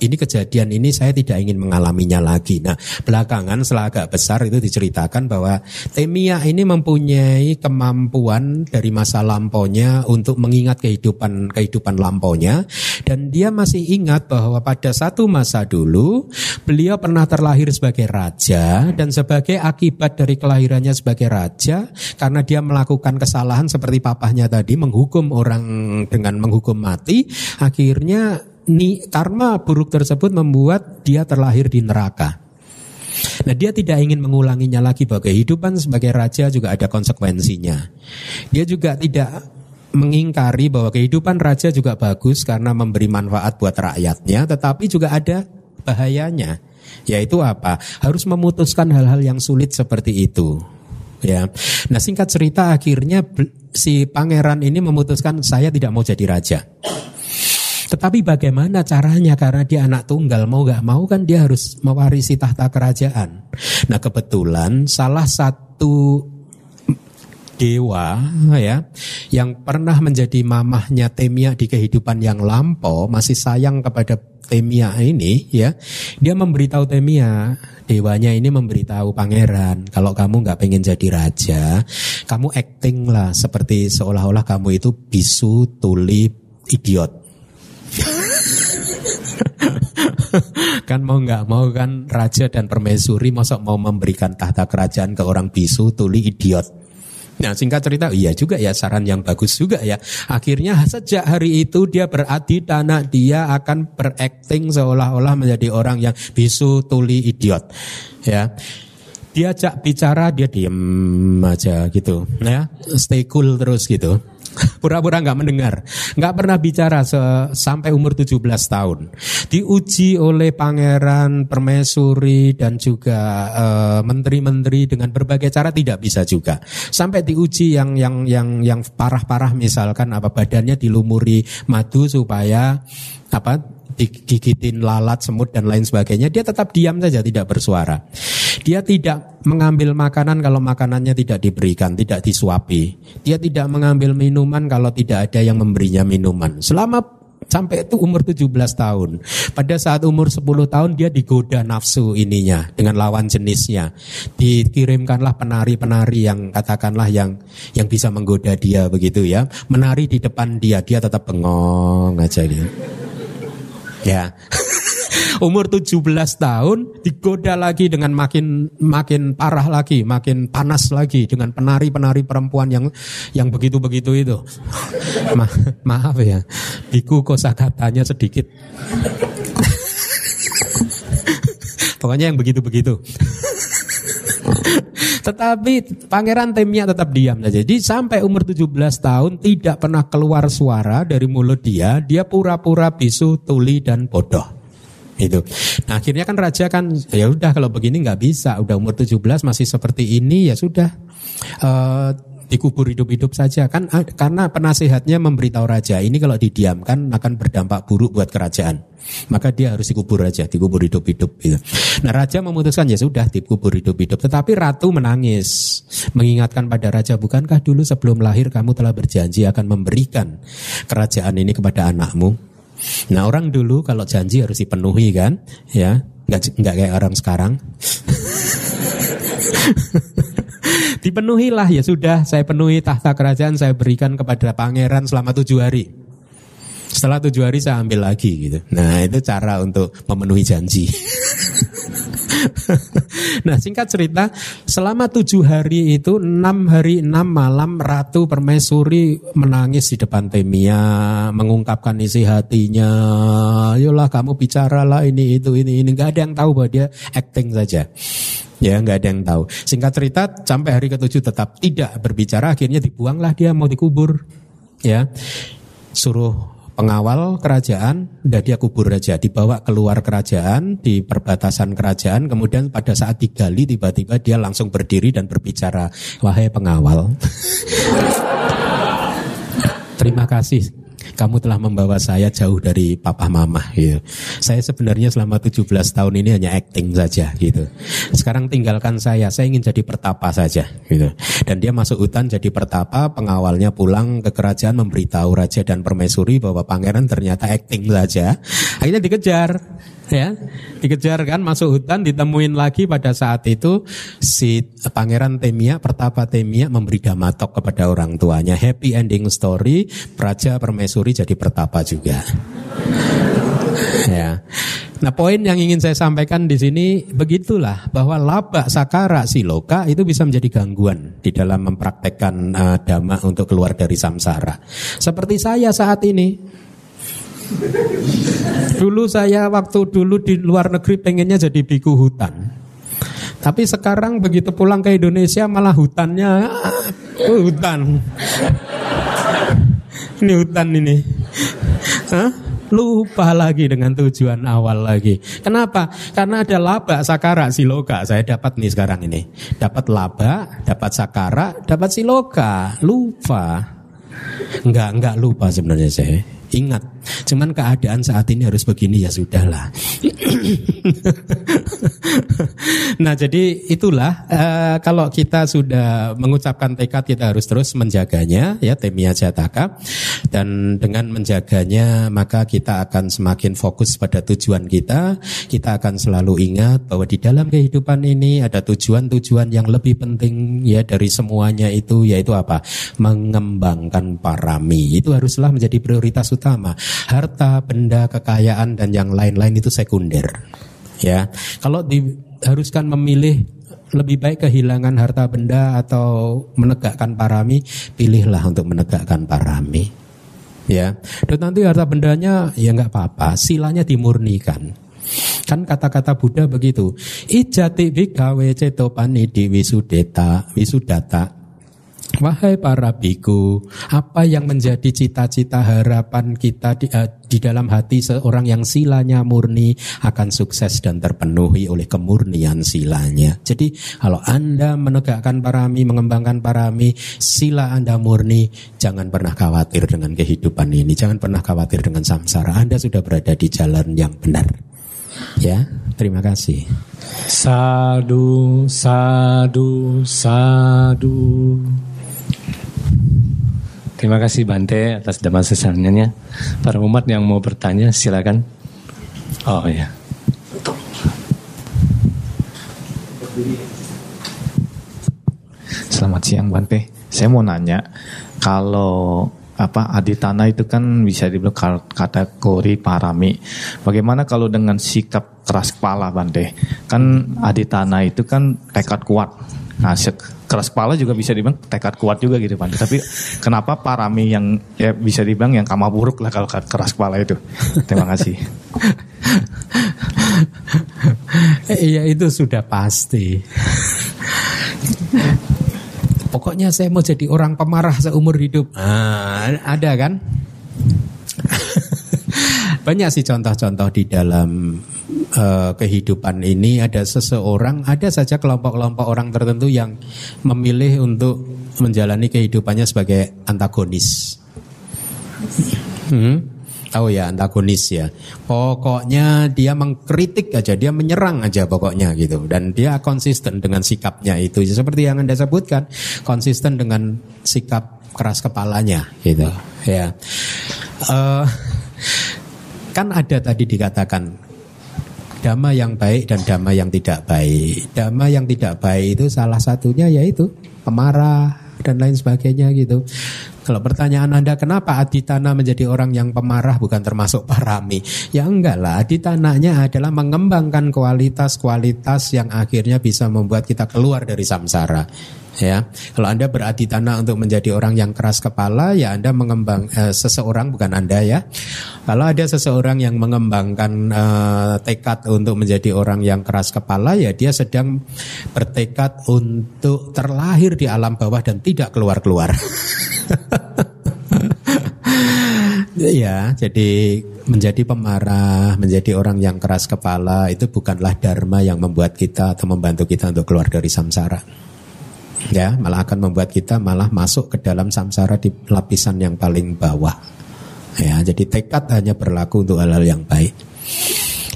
ini kejadian ini saya tidak ingin mengalaminya lagi. Nah, belakangan setelah agak besar itu diceritakan bahwa Temia ini mempunyai kemampuan dari masa lampaunya untuk mengingat kehidupan kehidupan lampaunya dan dia masih ingat bahwa pada satu masa dulu beliau pernah terlahir sebagai raja dan sebagai akibat dari kelahirannya sebagai raja karena dia melakukan kesalahan seperti papahnya tadi menghukum orang dengan menghukum mati akhirnya ni karma buruk tersebut membuat dia terlahir di neraka. Nah dia tidak ingin mengulanginya lagi bahwa kehidupan sebagai raja juga ada konsekuensinya. Dia juga tidak mengingkari bahwa kehidupan raja juga bagus karena memberi manfaat buat rakyatnya, tetapi juga ada bahayanya. Yaitu apa? Harus memutuskan hal-hal yang sulit seperti itu. Ya. Nah singkat cerita akhirnya si pangeran ini memutuskan saya tidak mau jadi raja. Tetapi bagaimana caranya karena dia anak tunggal mau gak mau kan dia harus mewarisi tahta kerajaan. Nah kebetulan salah satu dewa ya yang pernah menjadi mamahnya Temia di kehidupan yang lampau masih sayang kepada Temia ini ya dia memberitahu Temia dewanya ini memberitahu pangeran kalau kamu nggak pengen jadi raja kamu acting lah seperti seolah-olah kamu itu bisu tuli idiot kan mau nggak mau kan raja dan permaisuri masuk mau memberikan tahta kerajaan ke orang bisu tuli idiot. Nah singkat cerita iya juga ya saran yang bagus juga ya. Akhirnya sejak hari itu dia beradi tanah dia akan berakting seolah-olah menjadi orang yang bisu tuli idiot. Ya. Diajak bicara dia diem aja gitu ya. Stay cool terus gitu Pura-pura nggak mendengar, nggak pernah bicara sampai umur 17 tahun. Diuji oleh pangeran, permaisuri dan juga uh, menteri-menteri dengan berbagai cara tidak bisa juga. Sampai diuji yang yang yang yang parah-parah misalkan apa badannya dilumuri madu supaya apa digigitin lalat, semut dan lain sebagainya, dia tetap diam saja tidak bersuara. Dia tidak mengambil makanan kalau makanannya tidak diberikan, tidak disuapi. Dia tidak mengambil minuman kalau tidak ada yang memberinya minuman. Selama sampai itu umur 17 tahun. Pada saat umur 10 tahun dia digoda nafsu ininya dengan lawan jenisnya. Dikirimkanlah penari-penari yang katakanlah yang yang bisa menggoda dia begitu ya. Menari di depan dia, dia tetap bengong aja gitu. Ya. Umur 17 tahun digoda lagi dengan makin makin parah lagi, makin panas lagi dengan penari-penari perempuan yang yang begitu-begitu itu. Ma maaf ya, biku kosakatanya sedikit. Pokoknya yang begitu-begitu. Tetapi Pangeran Temia tetap diam. Jadi sampai umur 17 tahun tidak pernah keluar suara dari mulut dia. Dia pura-pura bisu, tuli dan bodoh. Itu. Nah akhirnya kan raja kan ya udah kalau begini nggak bisa. Udah umur 17 masih seperti ini ya sudah. Uh, dikubur hidup-hidup saja. Kan karena penasehatnya memberitahu raja ini kalau didiamkan akan berdampak buruk buat kerajaan. Maka dia harus dikubur aja dikubur hidup-hidup gitu. nah raja memutuskan ya sudah dikubur hidup-hidup. Tetapi ratu menangis mengingatkan pada raja bukankah dulu sebelum lahir kamu telah berjanji akan memberikan kerajaan ini kepada anakmu? Nah orang dulu kalau janji harus dipenuhi kan? Ya nggak nggak kayak orang sekarang Dipenuhilah ya sudah, saya penuhi tahta kerajaan, saya berikan kepada pangeran selama tujuh hari. Setelah tujuh hari saya ambil lagi gitu. Nah itu cara untuk memenuhi janji. nah singkat cerita, selama tujuh hari itu enam hari enam malam Ratu Permaisuri menangis di depan Temia, mengungkapkan isi hatinya. Yolah kamu bicaralah ini itu ini ini. Gak ada yang tahu bahwa dia acting saja. Ya nggak ada yang tahu. Singkat cerita sampai hari ketujuh tetap tidak berbicara. Akhirnya dibuanglah dia mau dikubur. Ya suruh pengawal kerajaan, dan dia kubur aja, dibawa keluar kerajaan di perbatasan kerajaan, kemudian pada saat digali tiba-tiba dia langsung berdiri dan berbicara, wahai pengawal, terima kasih kamu telah membawa saya jauh dari papa mama gitu. Saya sebenarnya selama 17 tahun ini hanya acting saja gitu. Sekarang tinggalkan saya, saya ingin jadi pertapa saja gitu. Dan dia masuk hutan jadi pertapa, pengawalnya pulang ke kerajaan memberitahu raja dan permaisuri bahwa pangeran ternyata acting saja. Akhirnya dikejar ya dikejar kan masuk hutan ditemuin lagi pada saat itu si pangeran Temia pertapa Temia memberi damatok kepada orang tuanya. Happy ending story raja permaisuri jadi pertapa juga. Ya. Nah poin yang ingin saya sampaikan di sini begitulah bahwa laba sakara siloka itu bisa menjadi gangguan di dalam mempraktekkan uh, dhamma untuk keluar dari samsara. Seperti saya saat ini, Dulu saya waktu dulu di luar negeri pengennya jadi biku hutan. Tapi sekarang begitu pulang ke Indonesia malah hutannya uh, hutan. Ini hutan ini. Hah? Lupa lagi dengan tujuan awal lagi. Kenapa? Karena ada laba, sakara, siloka. Saya dapat nih sekarang ini. Dapat laba, dapat sakara, dapat siloka. Lupa. Enggak, enggak lupa sebenarnya saya. Ingat, cuman keadaan saat ini harus begini ya sudahlah. nah jadi itulah uh, kalau kita sudah mengucapkan tekad kita harus terus menjaganya ya temia jataka dan dengan menjaganya maka kita akan semakin fokus pada tujuan kita. Kita akan selalu ingat bahwa di dalam kehidupan ini ada tujuan-tujuan yang lebih penting ya dari semuanya itu yaitu apa? Mengembangkan parami. Itu haruslah menjadi prioritas utama. Harta, benda, kekayaan dan yang lain-lain itu sekunder. Ya, kalau diharuskan memilih lebih baik kehilangan harta benda atau menegakkan parami, pilihlah untuk menegakkan parami. Ya, dan nanti harta bendanya ya nggak apa-apa, silanya dimurnikan. Kan kata-kata Buddha begitu. Ijati bikawe cetopani di wisudeta, wisudata Wahai para biku, apa yang menjadi cita-cita harapan kita di, uh, di dalam hati seorang yang silanya murni akan sukses dan terpenuhi oleh kemurnian silanya. Jadi kalau Anda menegakkan parami, mengembangkan parami, sila Anda murni, jangan pernah khawatir dengan kehidupan ini, jangan pernah khawatir dengan samsara. Anda sudah berada di jalan yang benar. Ya, terima kasih. Sadu, sadu, sadu. Terima kasih Bante atas damai sesananya. Para umat yang mau bertanya silakan. Oh ya. Selamat siang Bante. Saya mau nanya kalau apa aditana itu kan bisa dibilang kategori parami. Bagaimana kalau dengan sikap keras kepala Bante? Kan aditana itu kan tekad kuat. Nah, keras kepala juga bisa dibilang tekad kuat juga gitu Bante. Tapi kenapa parami yang ya bisa dibilang yang kama buruk lah kalau keras kepala itu? Terima kasih. Iya itu sudah pasti. Pokoknya saya mau jadi orang pemarah seumur hidup. Nah, ada kan? Banyak sih contoh-contoh di dalam uh, kehidupan ini ada seseorang, ada saja kelompok-kelompok orang tertentu yang memilih untuk menjalani kehidupannya sebagai antagonis. Hmm? tahu ya antagonis ya. Pokoknya dia mengkritik aja, dia menyerang aja pokoknya gitu. Dan dia konsisten dengan sikapnya itu. Seperti yang Anda sebutkan, konsisten dengan sikap keras kepalanya gitu. Ya. Uh, kan ada tadi dikatakan dhamma yang baik dan dhamma yang tidak baik. Dhamma yang tidak baik itu salah satunya yaitu pemarah dan lain sebagainya gitu. Kalau pertanyaan Anda kenapa Aditana menjadi orang yang pemarah bukan termasuk parami? Ya enggak lah, Aditananya adalah mengembangkan kualitas-kualitas yang akhirnya bisa membuat kita keluar dari samsara ya. Kalau Anda berarti tanah untuk menjadi orang yang keras kepala, ya Anda mengembang eh, seseorang bukan Anda ya. Kalau ada seseorang yang mengembangkan eh, tekad untuk menjadi orang yang keras kepala, ya dia sedang bertekad untuk terlahir di alam bawah dan tidak keluar-keluar. ya, jadi menjadi pemarah, menjadi orang yang keras kepala itu bukanlah dharma yang membuat kita atau membantu kita untuk keluar dari samsara ya malah akan membuat kita malah masuk ke dalam samsara di lapisan yang paling bawah. Ya jadi tekad hanya berlaku untuk hal-hal yang baik.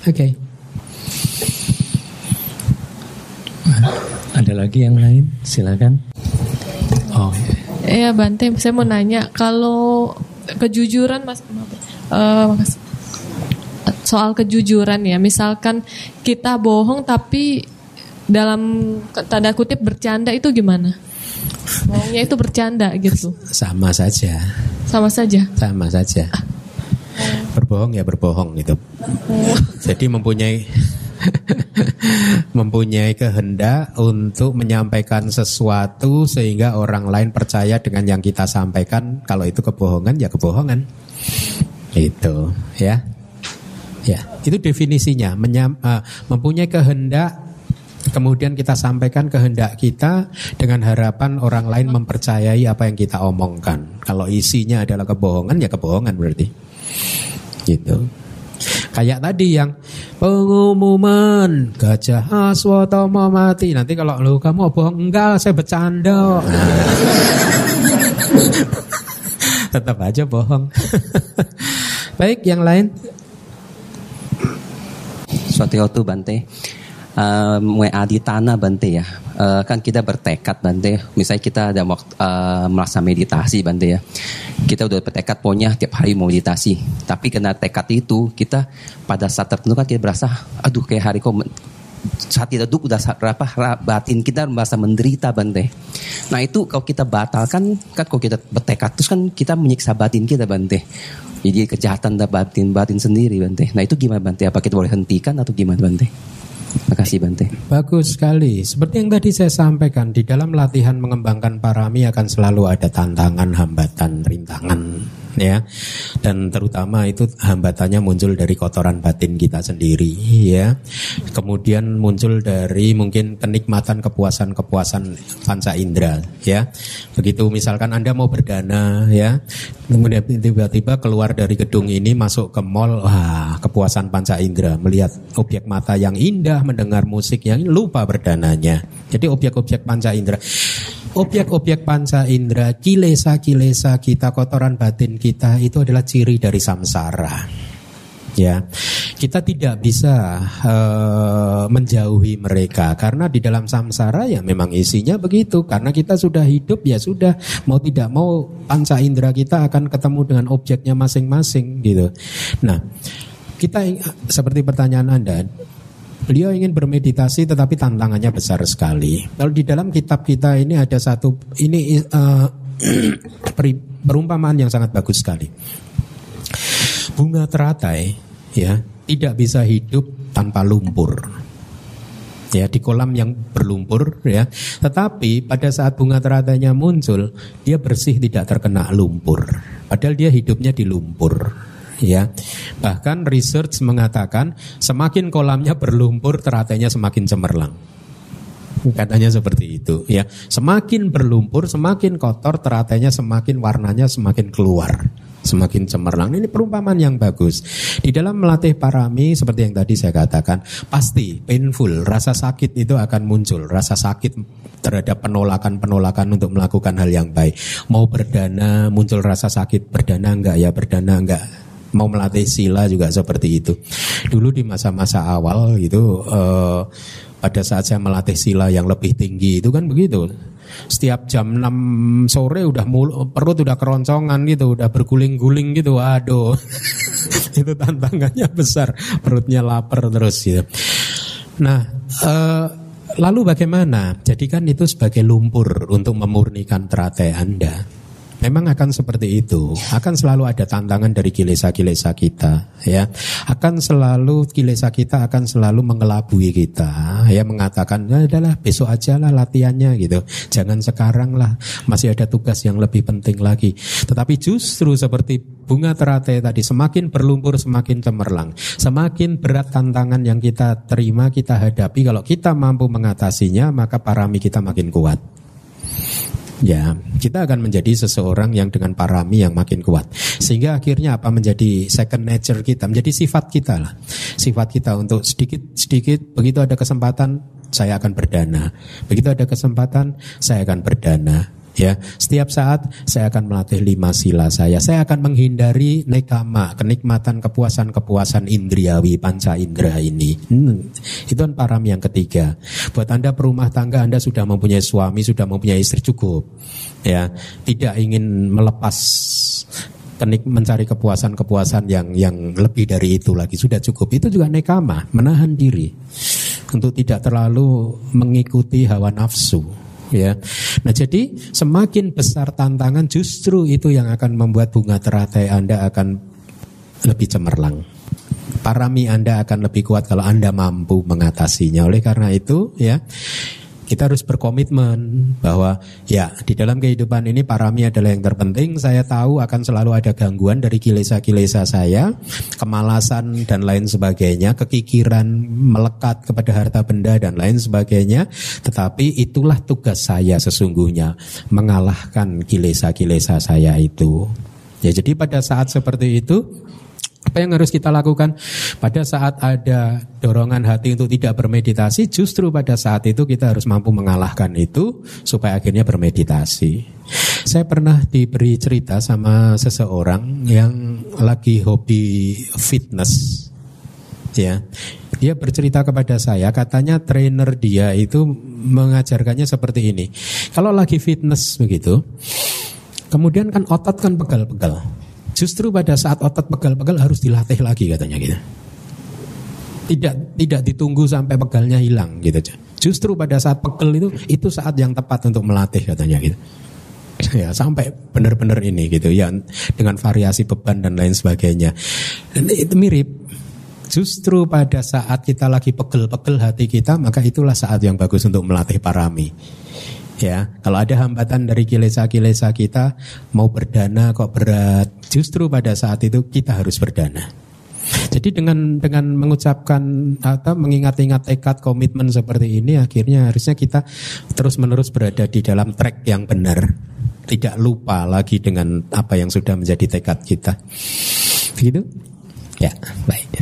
Oke. Okay. ada lagi yang lain? Silakan. Oh. Ya Bante saya mau nanya kalau kejujuran mas uh, soal kejujuran ya misalkan kita bohong tapi dalam tanda kutip bercanda itu gimana? Maunya itu bercanda gitu. Sama saja. Sama saja. Sama saja. Berbohong ya berbohong gitu. Jadi mempunyai mempunyai kehendak untuk menyampaikan sesuatu sehingga orang lain percaya dengan yang kita sampaikan. Kalau itu kebohongan ya kebohongan. Itu ya. Ya, itu definisinya menyam, uh, mempunyai kehendak Kemudian kita sampaikan kehendak kita dengan harapan orang lain mempercayai apa yang kita omongkan. Kalau isinya adalah kebohongan ya kebohongan berarti. Gitu. Kayak tadi yang pengumuman gajah aswata mau mati. Nanti kalau lu kamu bohong enggak, saya bercanda. Tetap aja bohong. Baik, yang lain. Suatu waktu Bante, uh, di tanah Bante ya. Uh, kan kita bertekad Bante, misalnya kita ada waktu uh, merasa meditasi Bante ya. Kita udah bertekad pokoknya tiap hari mau meditasi. Tapi kena tekad itu kita pada saat tertentu kan kita berasa aduh kayak hari kok saat kita duduk udah berapa batin kita merasa menderita bante. Nah itu kalau kita batalkan kan kalau kita bertekad terus kan kita menyiksa batin kita bante. Jadi kejahatan batin batin sendiri bante. Nah itu gimana bante? Apa kita boleh hentikan atau gimana bante? Terima kasih Bante. Bagus sekali. Seperti yang tadi saya sampaikan, di dalam latihan mengembangkan parami akan selalu ada tantangan, hambatan, rintangan ya. Dan terutama itu hambatannya muncul dari kotoran batin kita sendiri ya. Kemudian muncul dari mungkin kenikmatan kepuasan-kepuasan panca indera ya. Begitu misalkan anda mau berdana ya. Kemudian tiba-tiba keluar dari gedung ini masuk ke mall wah kepuasan panca indera. Melihat objek mata yang indah mendengar musik yang lupa berdananya. Jadi objek-objek panca indera Objek-objek panca indera, kilesa-kilesa kita, kotoran batin kita itu adalah ciri dari samsara. Ya, kita tidak bisa uh, menjauhi mereka karena di dalam samsara ya memang isinya begitu. Karena kita sudah hidup ya sudah mau tidak mau panca indera kita akan ketemu dengan objeknya masing-masing gitu. Nah, kita seperti pertanyaan Anda, Beliau ingin bermeditasi tetapi tantangannya besar sekali. Lalu di dalam kitab kita ini ada satu ini uh, perumpamaan yang sangat bagus sekali. Bunga teratai ya tidak bisa hidup tanpa lumpur ya di kolam yang berlumpur ya. Tetapi pada saat bunga teratainya muncul, dia bersih tidak terkena lumpur. Padahal dia hidupnya di lumpur ya. Bahkan research mengatakan semakin kolamnya berlumpur teratainya semakin cemerlang. Katanya seperti itu ya. Semakin berlumpur, semakin kotor teratainya semakin warnanya semakin keluar semakin cemerlang. Ini perumpamaan yang bagus. Di dalam melatih parami seperti yang tadi saya katakan, pasti painful, rasa sakit itu akan muncul, rasa sakit terhadap penolakan-penolakan untuk melakukan hal yang baik. Mau berdana muncul rasa sakit, berdana enggak ya, berdana enggak mau melatih sila juga seperti itu. Dulu di masa-masa awal itu eh, pada saat saya melatih sila yang lebih tinggi itu kan begitu setiap jam 6 sore udah mul perut udah keroncongan gitu, udah berguling-guling gitu. Aduh. itu tantangannya besar, perutnya lapar terus gitu. Nah, eh, lalu bagaimana? Jadikan itu sebagai lumpur untuk memurnikan teratai Anda. Memang akan seperti itu. Akan selalu ada tantangan dari kilesa-kilesa kita, ya. Akan selalu kilesa kita akan selalu mengelabui kita, ya mengatakan ya adalah besok aja lah latihannya gitu. Jangan sekarang lah, masih ada tugas yang lebih penting lagi. Tetapi justru seperti bunga teratai tadi semakin berlumpur semakin cemerlang. Semakin berat tantangan yang kita terima, kita hadapi kalau kita mampu mengatasinya, maka parami kita makin kuat. Ya, kita akan menjadi seseorang yang dengan parami yang makin kuat. Sehingga akhirnya apa menjadi second nature kita, menjadi sifat kita lah. Sifat kita untuk sedikit-sedikit begitu ada kesempatan saya akan berdana. Begitu ada kesempatan saya akan berdana ya. Setiap saat saya akan melatih lima sila saya. Saya akan menghindari nekama kenikmatan kepuasan kepuasan indriawi panca indera ini. Hmm, itu kan param yang ketiga. Buat anda perumah tangga anda sudah mempunyai suami sudah mempunyai istri cukup ya. Tidak ingin melepas kenik mencari kepuasan-kepuasan yang yang lebih dari itu lagi. Sudah cukup. Itu juga nekama menahan diri. Untuk tidak terlalu mengikuti hawa nafsu ya. Nah, jadi semakin besar tantangan justru itu yang akan membuat bunga teratai Anda akan lebih cemerlang. Parami Anda akan lebih kuat kalau Anda mampu mengatasinya. Oleh karena itu, ya, kita harus berkomitmen bahwa ya di dalam kehidupan ini parami adalah yang terpenting. Saya tahu akan selalu ada gangguan dari kilesa-kilesa saya, kemalasan dan lain sebagainya, kekikiran melekat kepada harta benda dan lain sebagainya. Tetapi itulah tugas saya sesungguhnya mengalahkan kilesa-kilesa saya itu. Ya jadi pada saat seperti itu apa yang harus kita lakukan pada saat ada dorongan hati untuk tidak bermeditasi? Justru pada saat itu kita harus mampu mengalahkan itu supaya akhirnya bermeditasi. Saya pernah diberi cerita sama seseorang yang lagi hobi fitness. Ya, dia bercerita kepada saya, katanya trainer dia itu mengajarkannya seperti ini. Kalau lagi fitness begitu, kemudian kan otot kan pegal-pegal. Justru pada saat otot pegal-pegal harus dilatih lagi katanya gitu. Tidak tidak ditunggu sampai pegalnya hilang gitu. Justru pada saat pegel itu itu saat yang tepat untuk melatih katanya gitu. Ya sampai benar-benar ini gitu ya dengan variasi beban dan lain sebagainya. Dan itu mirip Justru pada saat kita lagi pegel-pegel hati kita, maka itulah saat yang bagus untuk melatih parami. Ya, kalau ada hambatan dari kilesa-kilesa kita mau berdana kok berat, justru pada saat itu kita harus berdana. Jadi dengan dengan mengucapkan atau mengingat-ingat tekad komitmen seperti ini akhirnya harusnya kita terus-menerus berada di dalam track yang benar. Tidak lupa lagi dengan apa yang sudah menjadi tekad kita. Begitu? Ya, baik.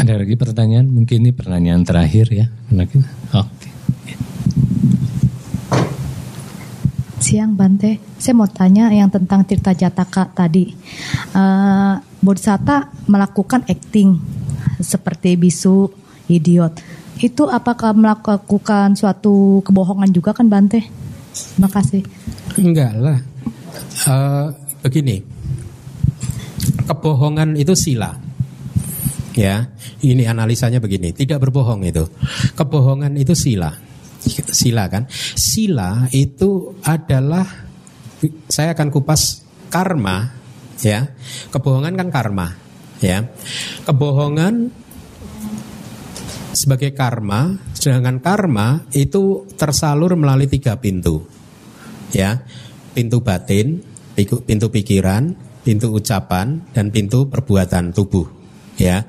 Ada lagi pertanyaan? Mungkin ini pertanyaan terakhir ya. Oke. Okay. Siang Bante, saya mau tanya yang tentang Tirta Jataka tadi. Uh, Bodhisatta melakukan acting seperti bisu, idiot. Itu apakah melakukan suatu kebohongan juga kan Bante? Terima kasih. Enggak lah. Uh, begini, kebohongan itu sila. Ya, ini analisanya begini, tidak berbohong itu. Kebohongan itu sila. Sila kan? Sila itu adalah saya akan kupas karma ya. Kebohongan kan karma ya. Kebohongan sebagai karma, sedangkan karma itu tersalur melalui tiga pintu. Ya. Pintu batin, pintu pikiran, pintu ucapan dan pintu perbuatan tubuh. Ya.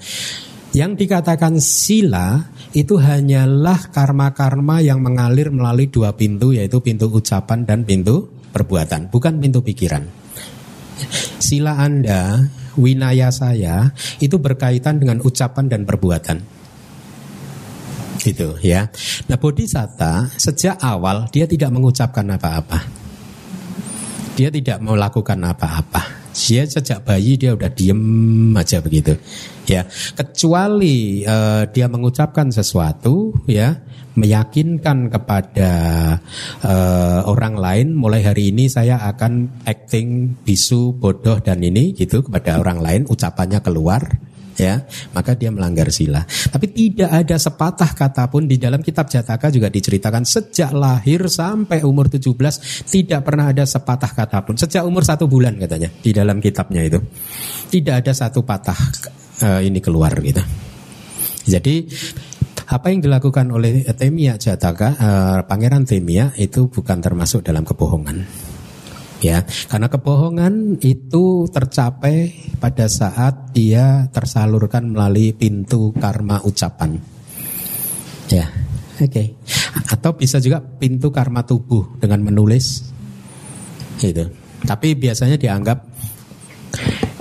Yang dikatakan sila itu hanyalah karma-karma yang mengalir melalui dua pintu yaitu pintu ucapan dan pintu perbuatan, bukan pintu pikiran. Sila Anda, winaya saya itu berkaitan dengan ucapan dan perbuatan. Gitu ya. Nah, bodhisatta sejak awal dia tidak mengucapkan apa-apa. Dia tidak melakukan apa-apa. Dia sejak bayi dia udah diem aja begitu. Ya, kecuali uh, dia mengucapkan sesuatu ya, meyakinkan kepada uh, orang lain mulai hari ini saya akan acting bisu bodoh dan ini gitu kepada orang lain ucapannya keluar ya maka dia melanggar sila tapi tidak ada sepatah kata pun di dalam kitab Jataka juga diceritakan sejak lahir sampai umur 17 tidak pernah ada sepatah kata pun. Sejak umur satu bulan katanya di dalam kitabnya itu. Tidak ada satu patah uh, ini keluar gitu. Jadi apa yang dilakukan oleh Temia Jataka uh, Pangeran Temia itu bukan termasuk dalam kebohongan ya karena kebohongan itu tercapai pada saat dia tersalurkan melalui pintu karma ucapan ya oke okay. atau bisa juga pintu karma tubuh dengan menulis itu tapi biasanya dianggap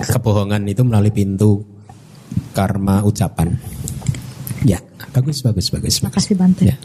kebohongan itu melalui pintu karma ucapan ya bagus bagus bagus, bagus. Terima kasih Bante ya.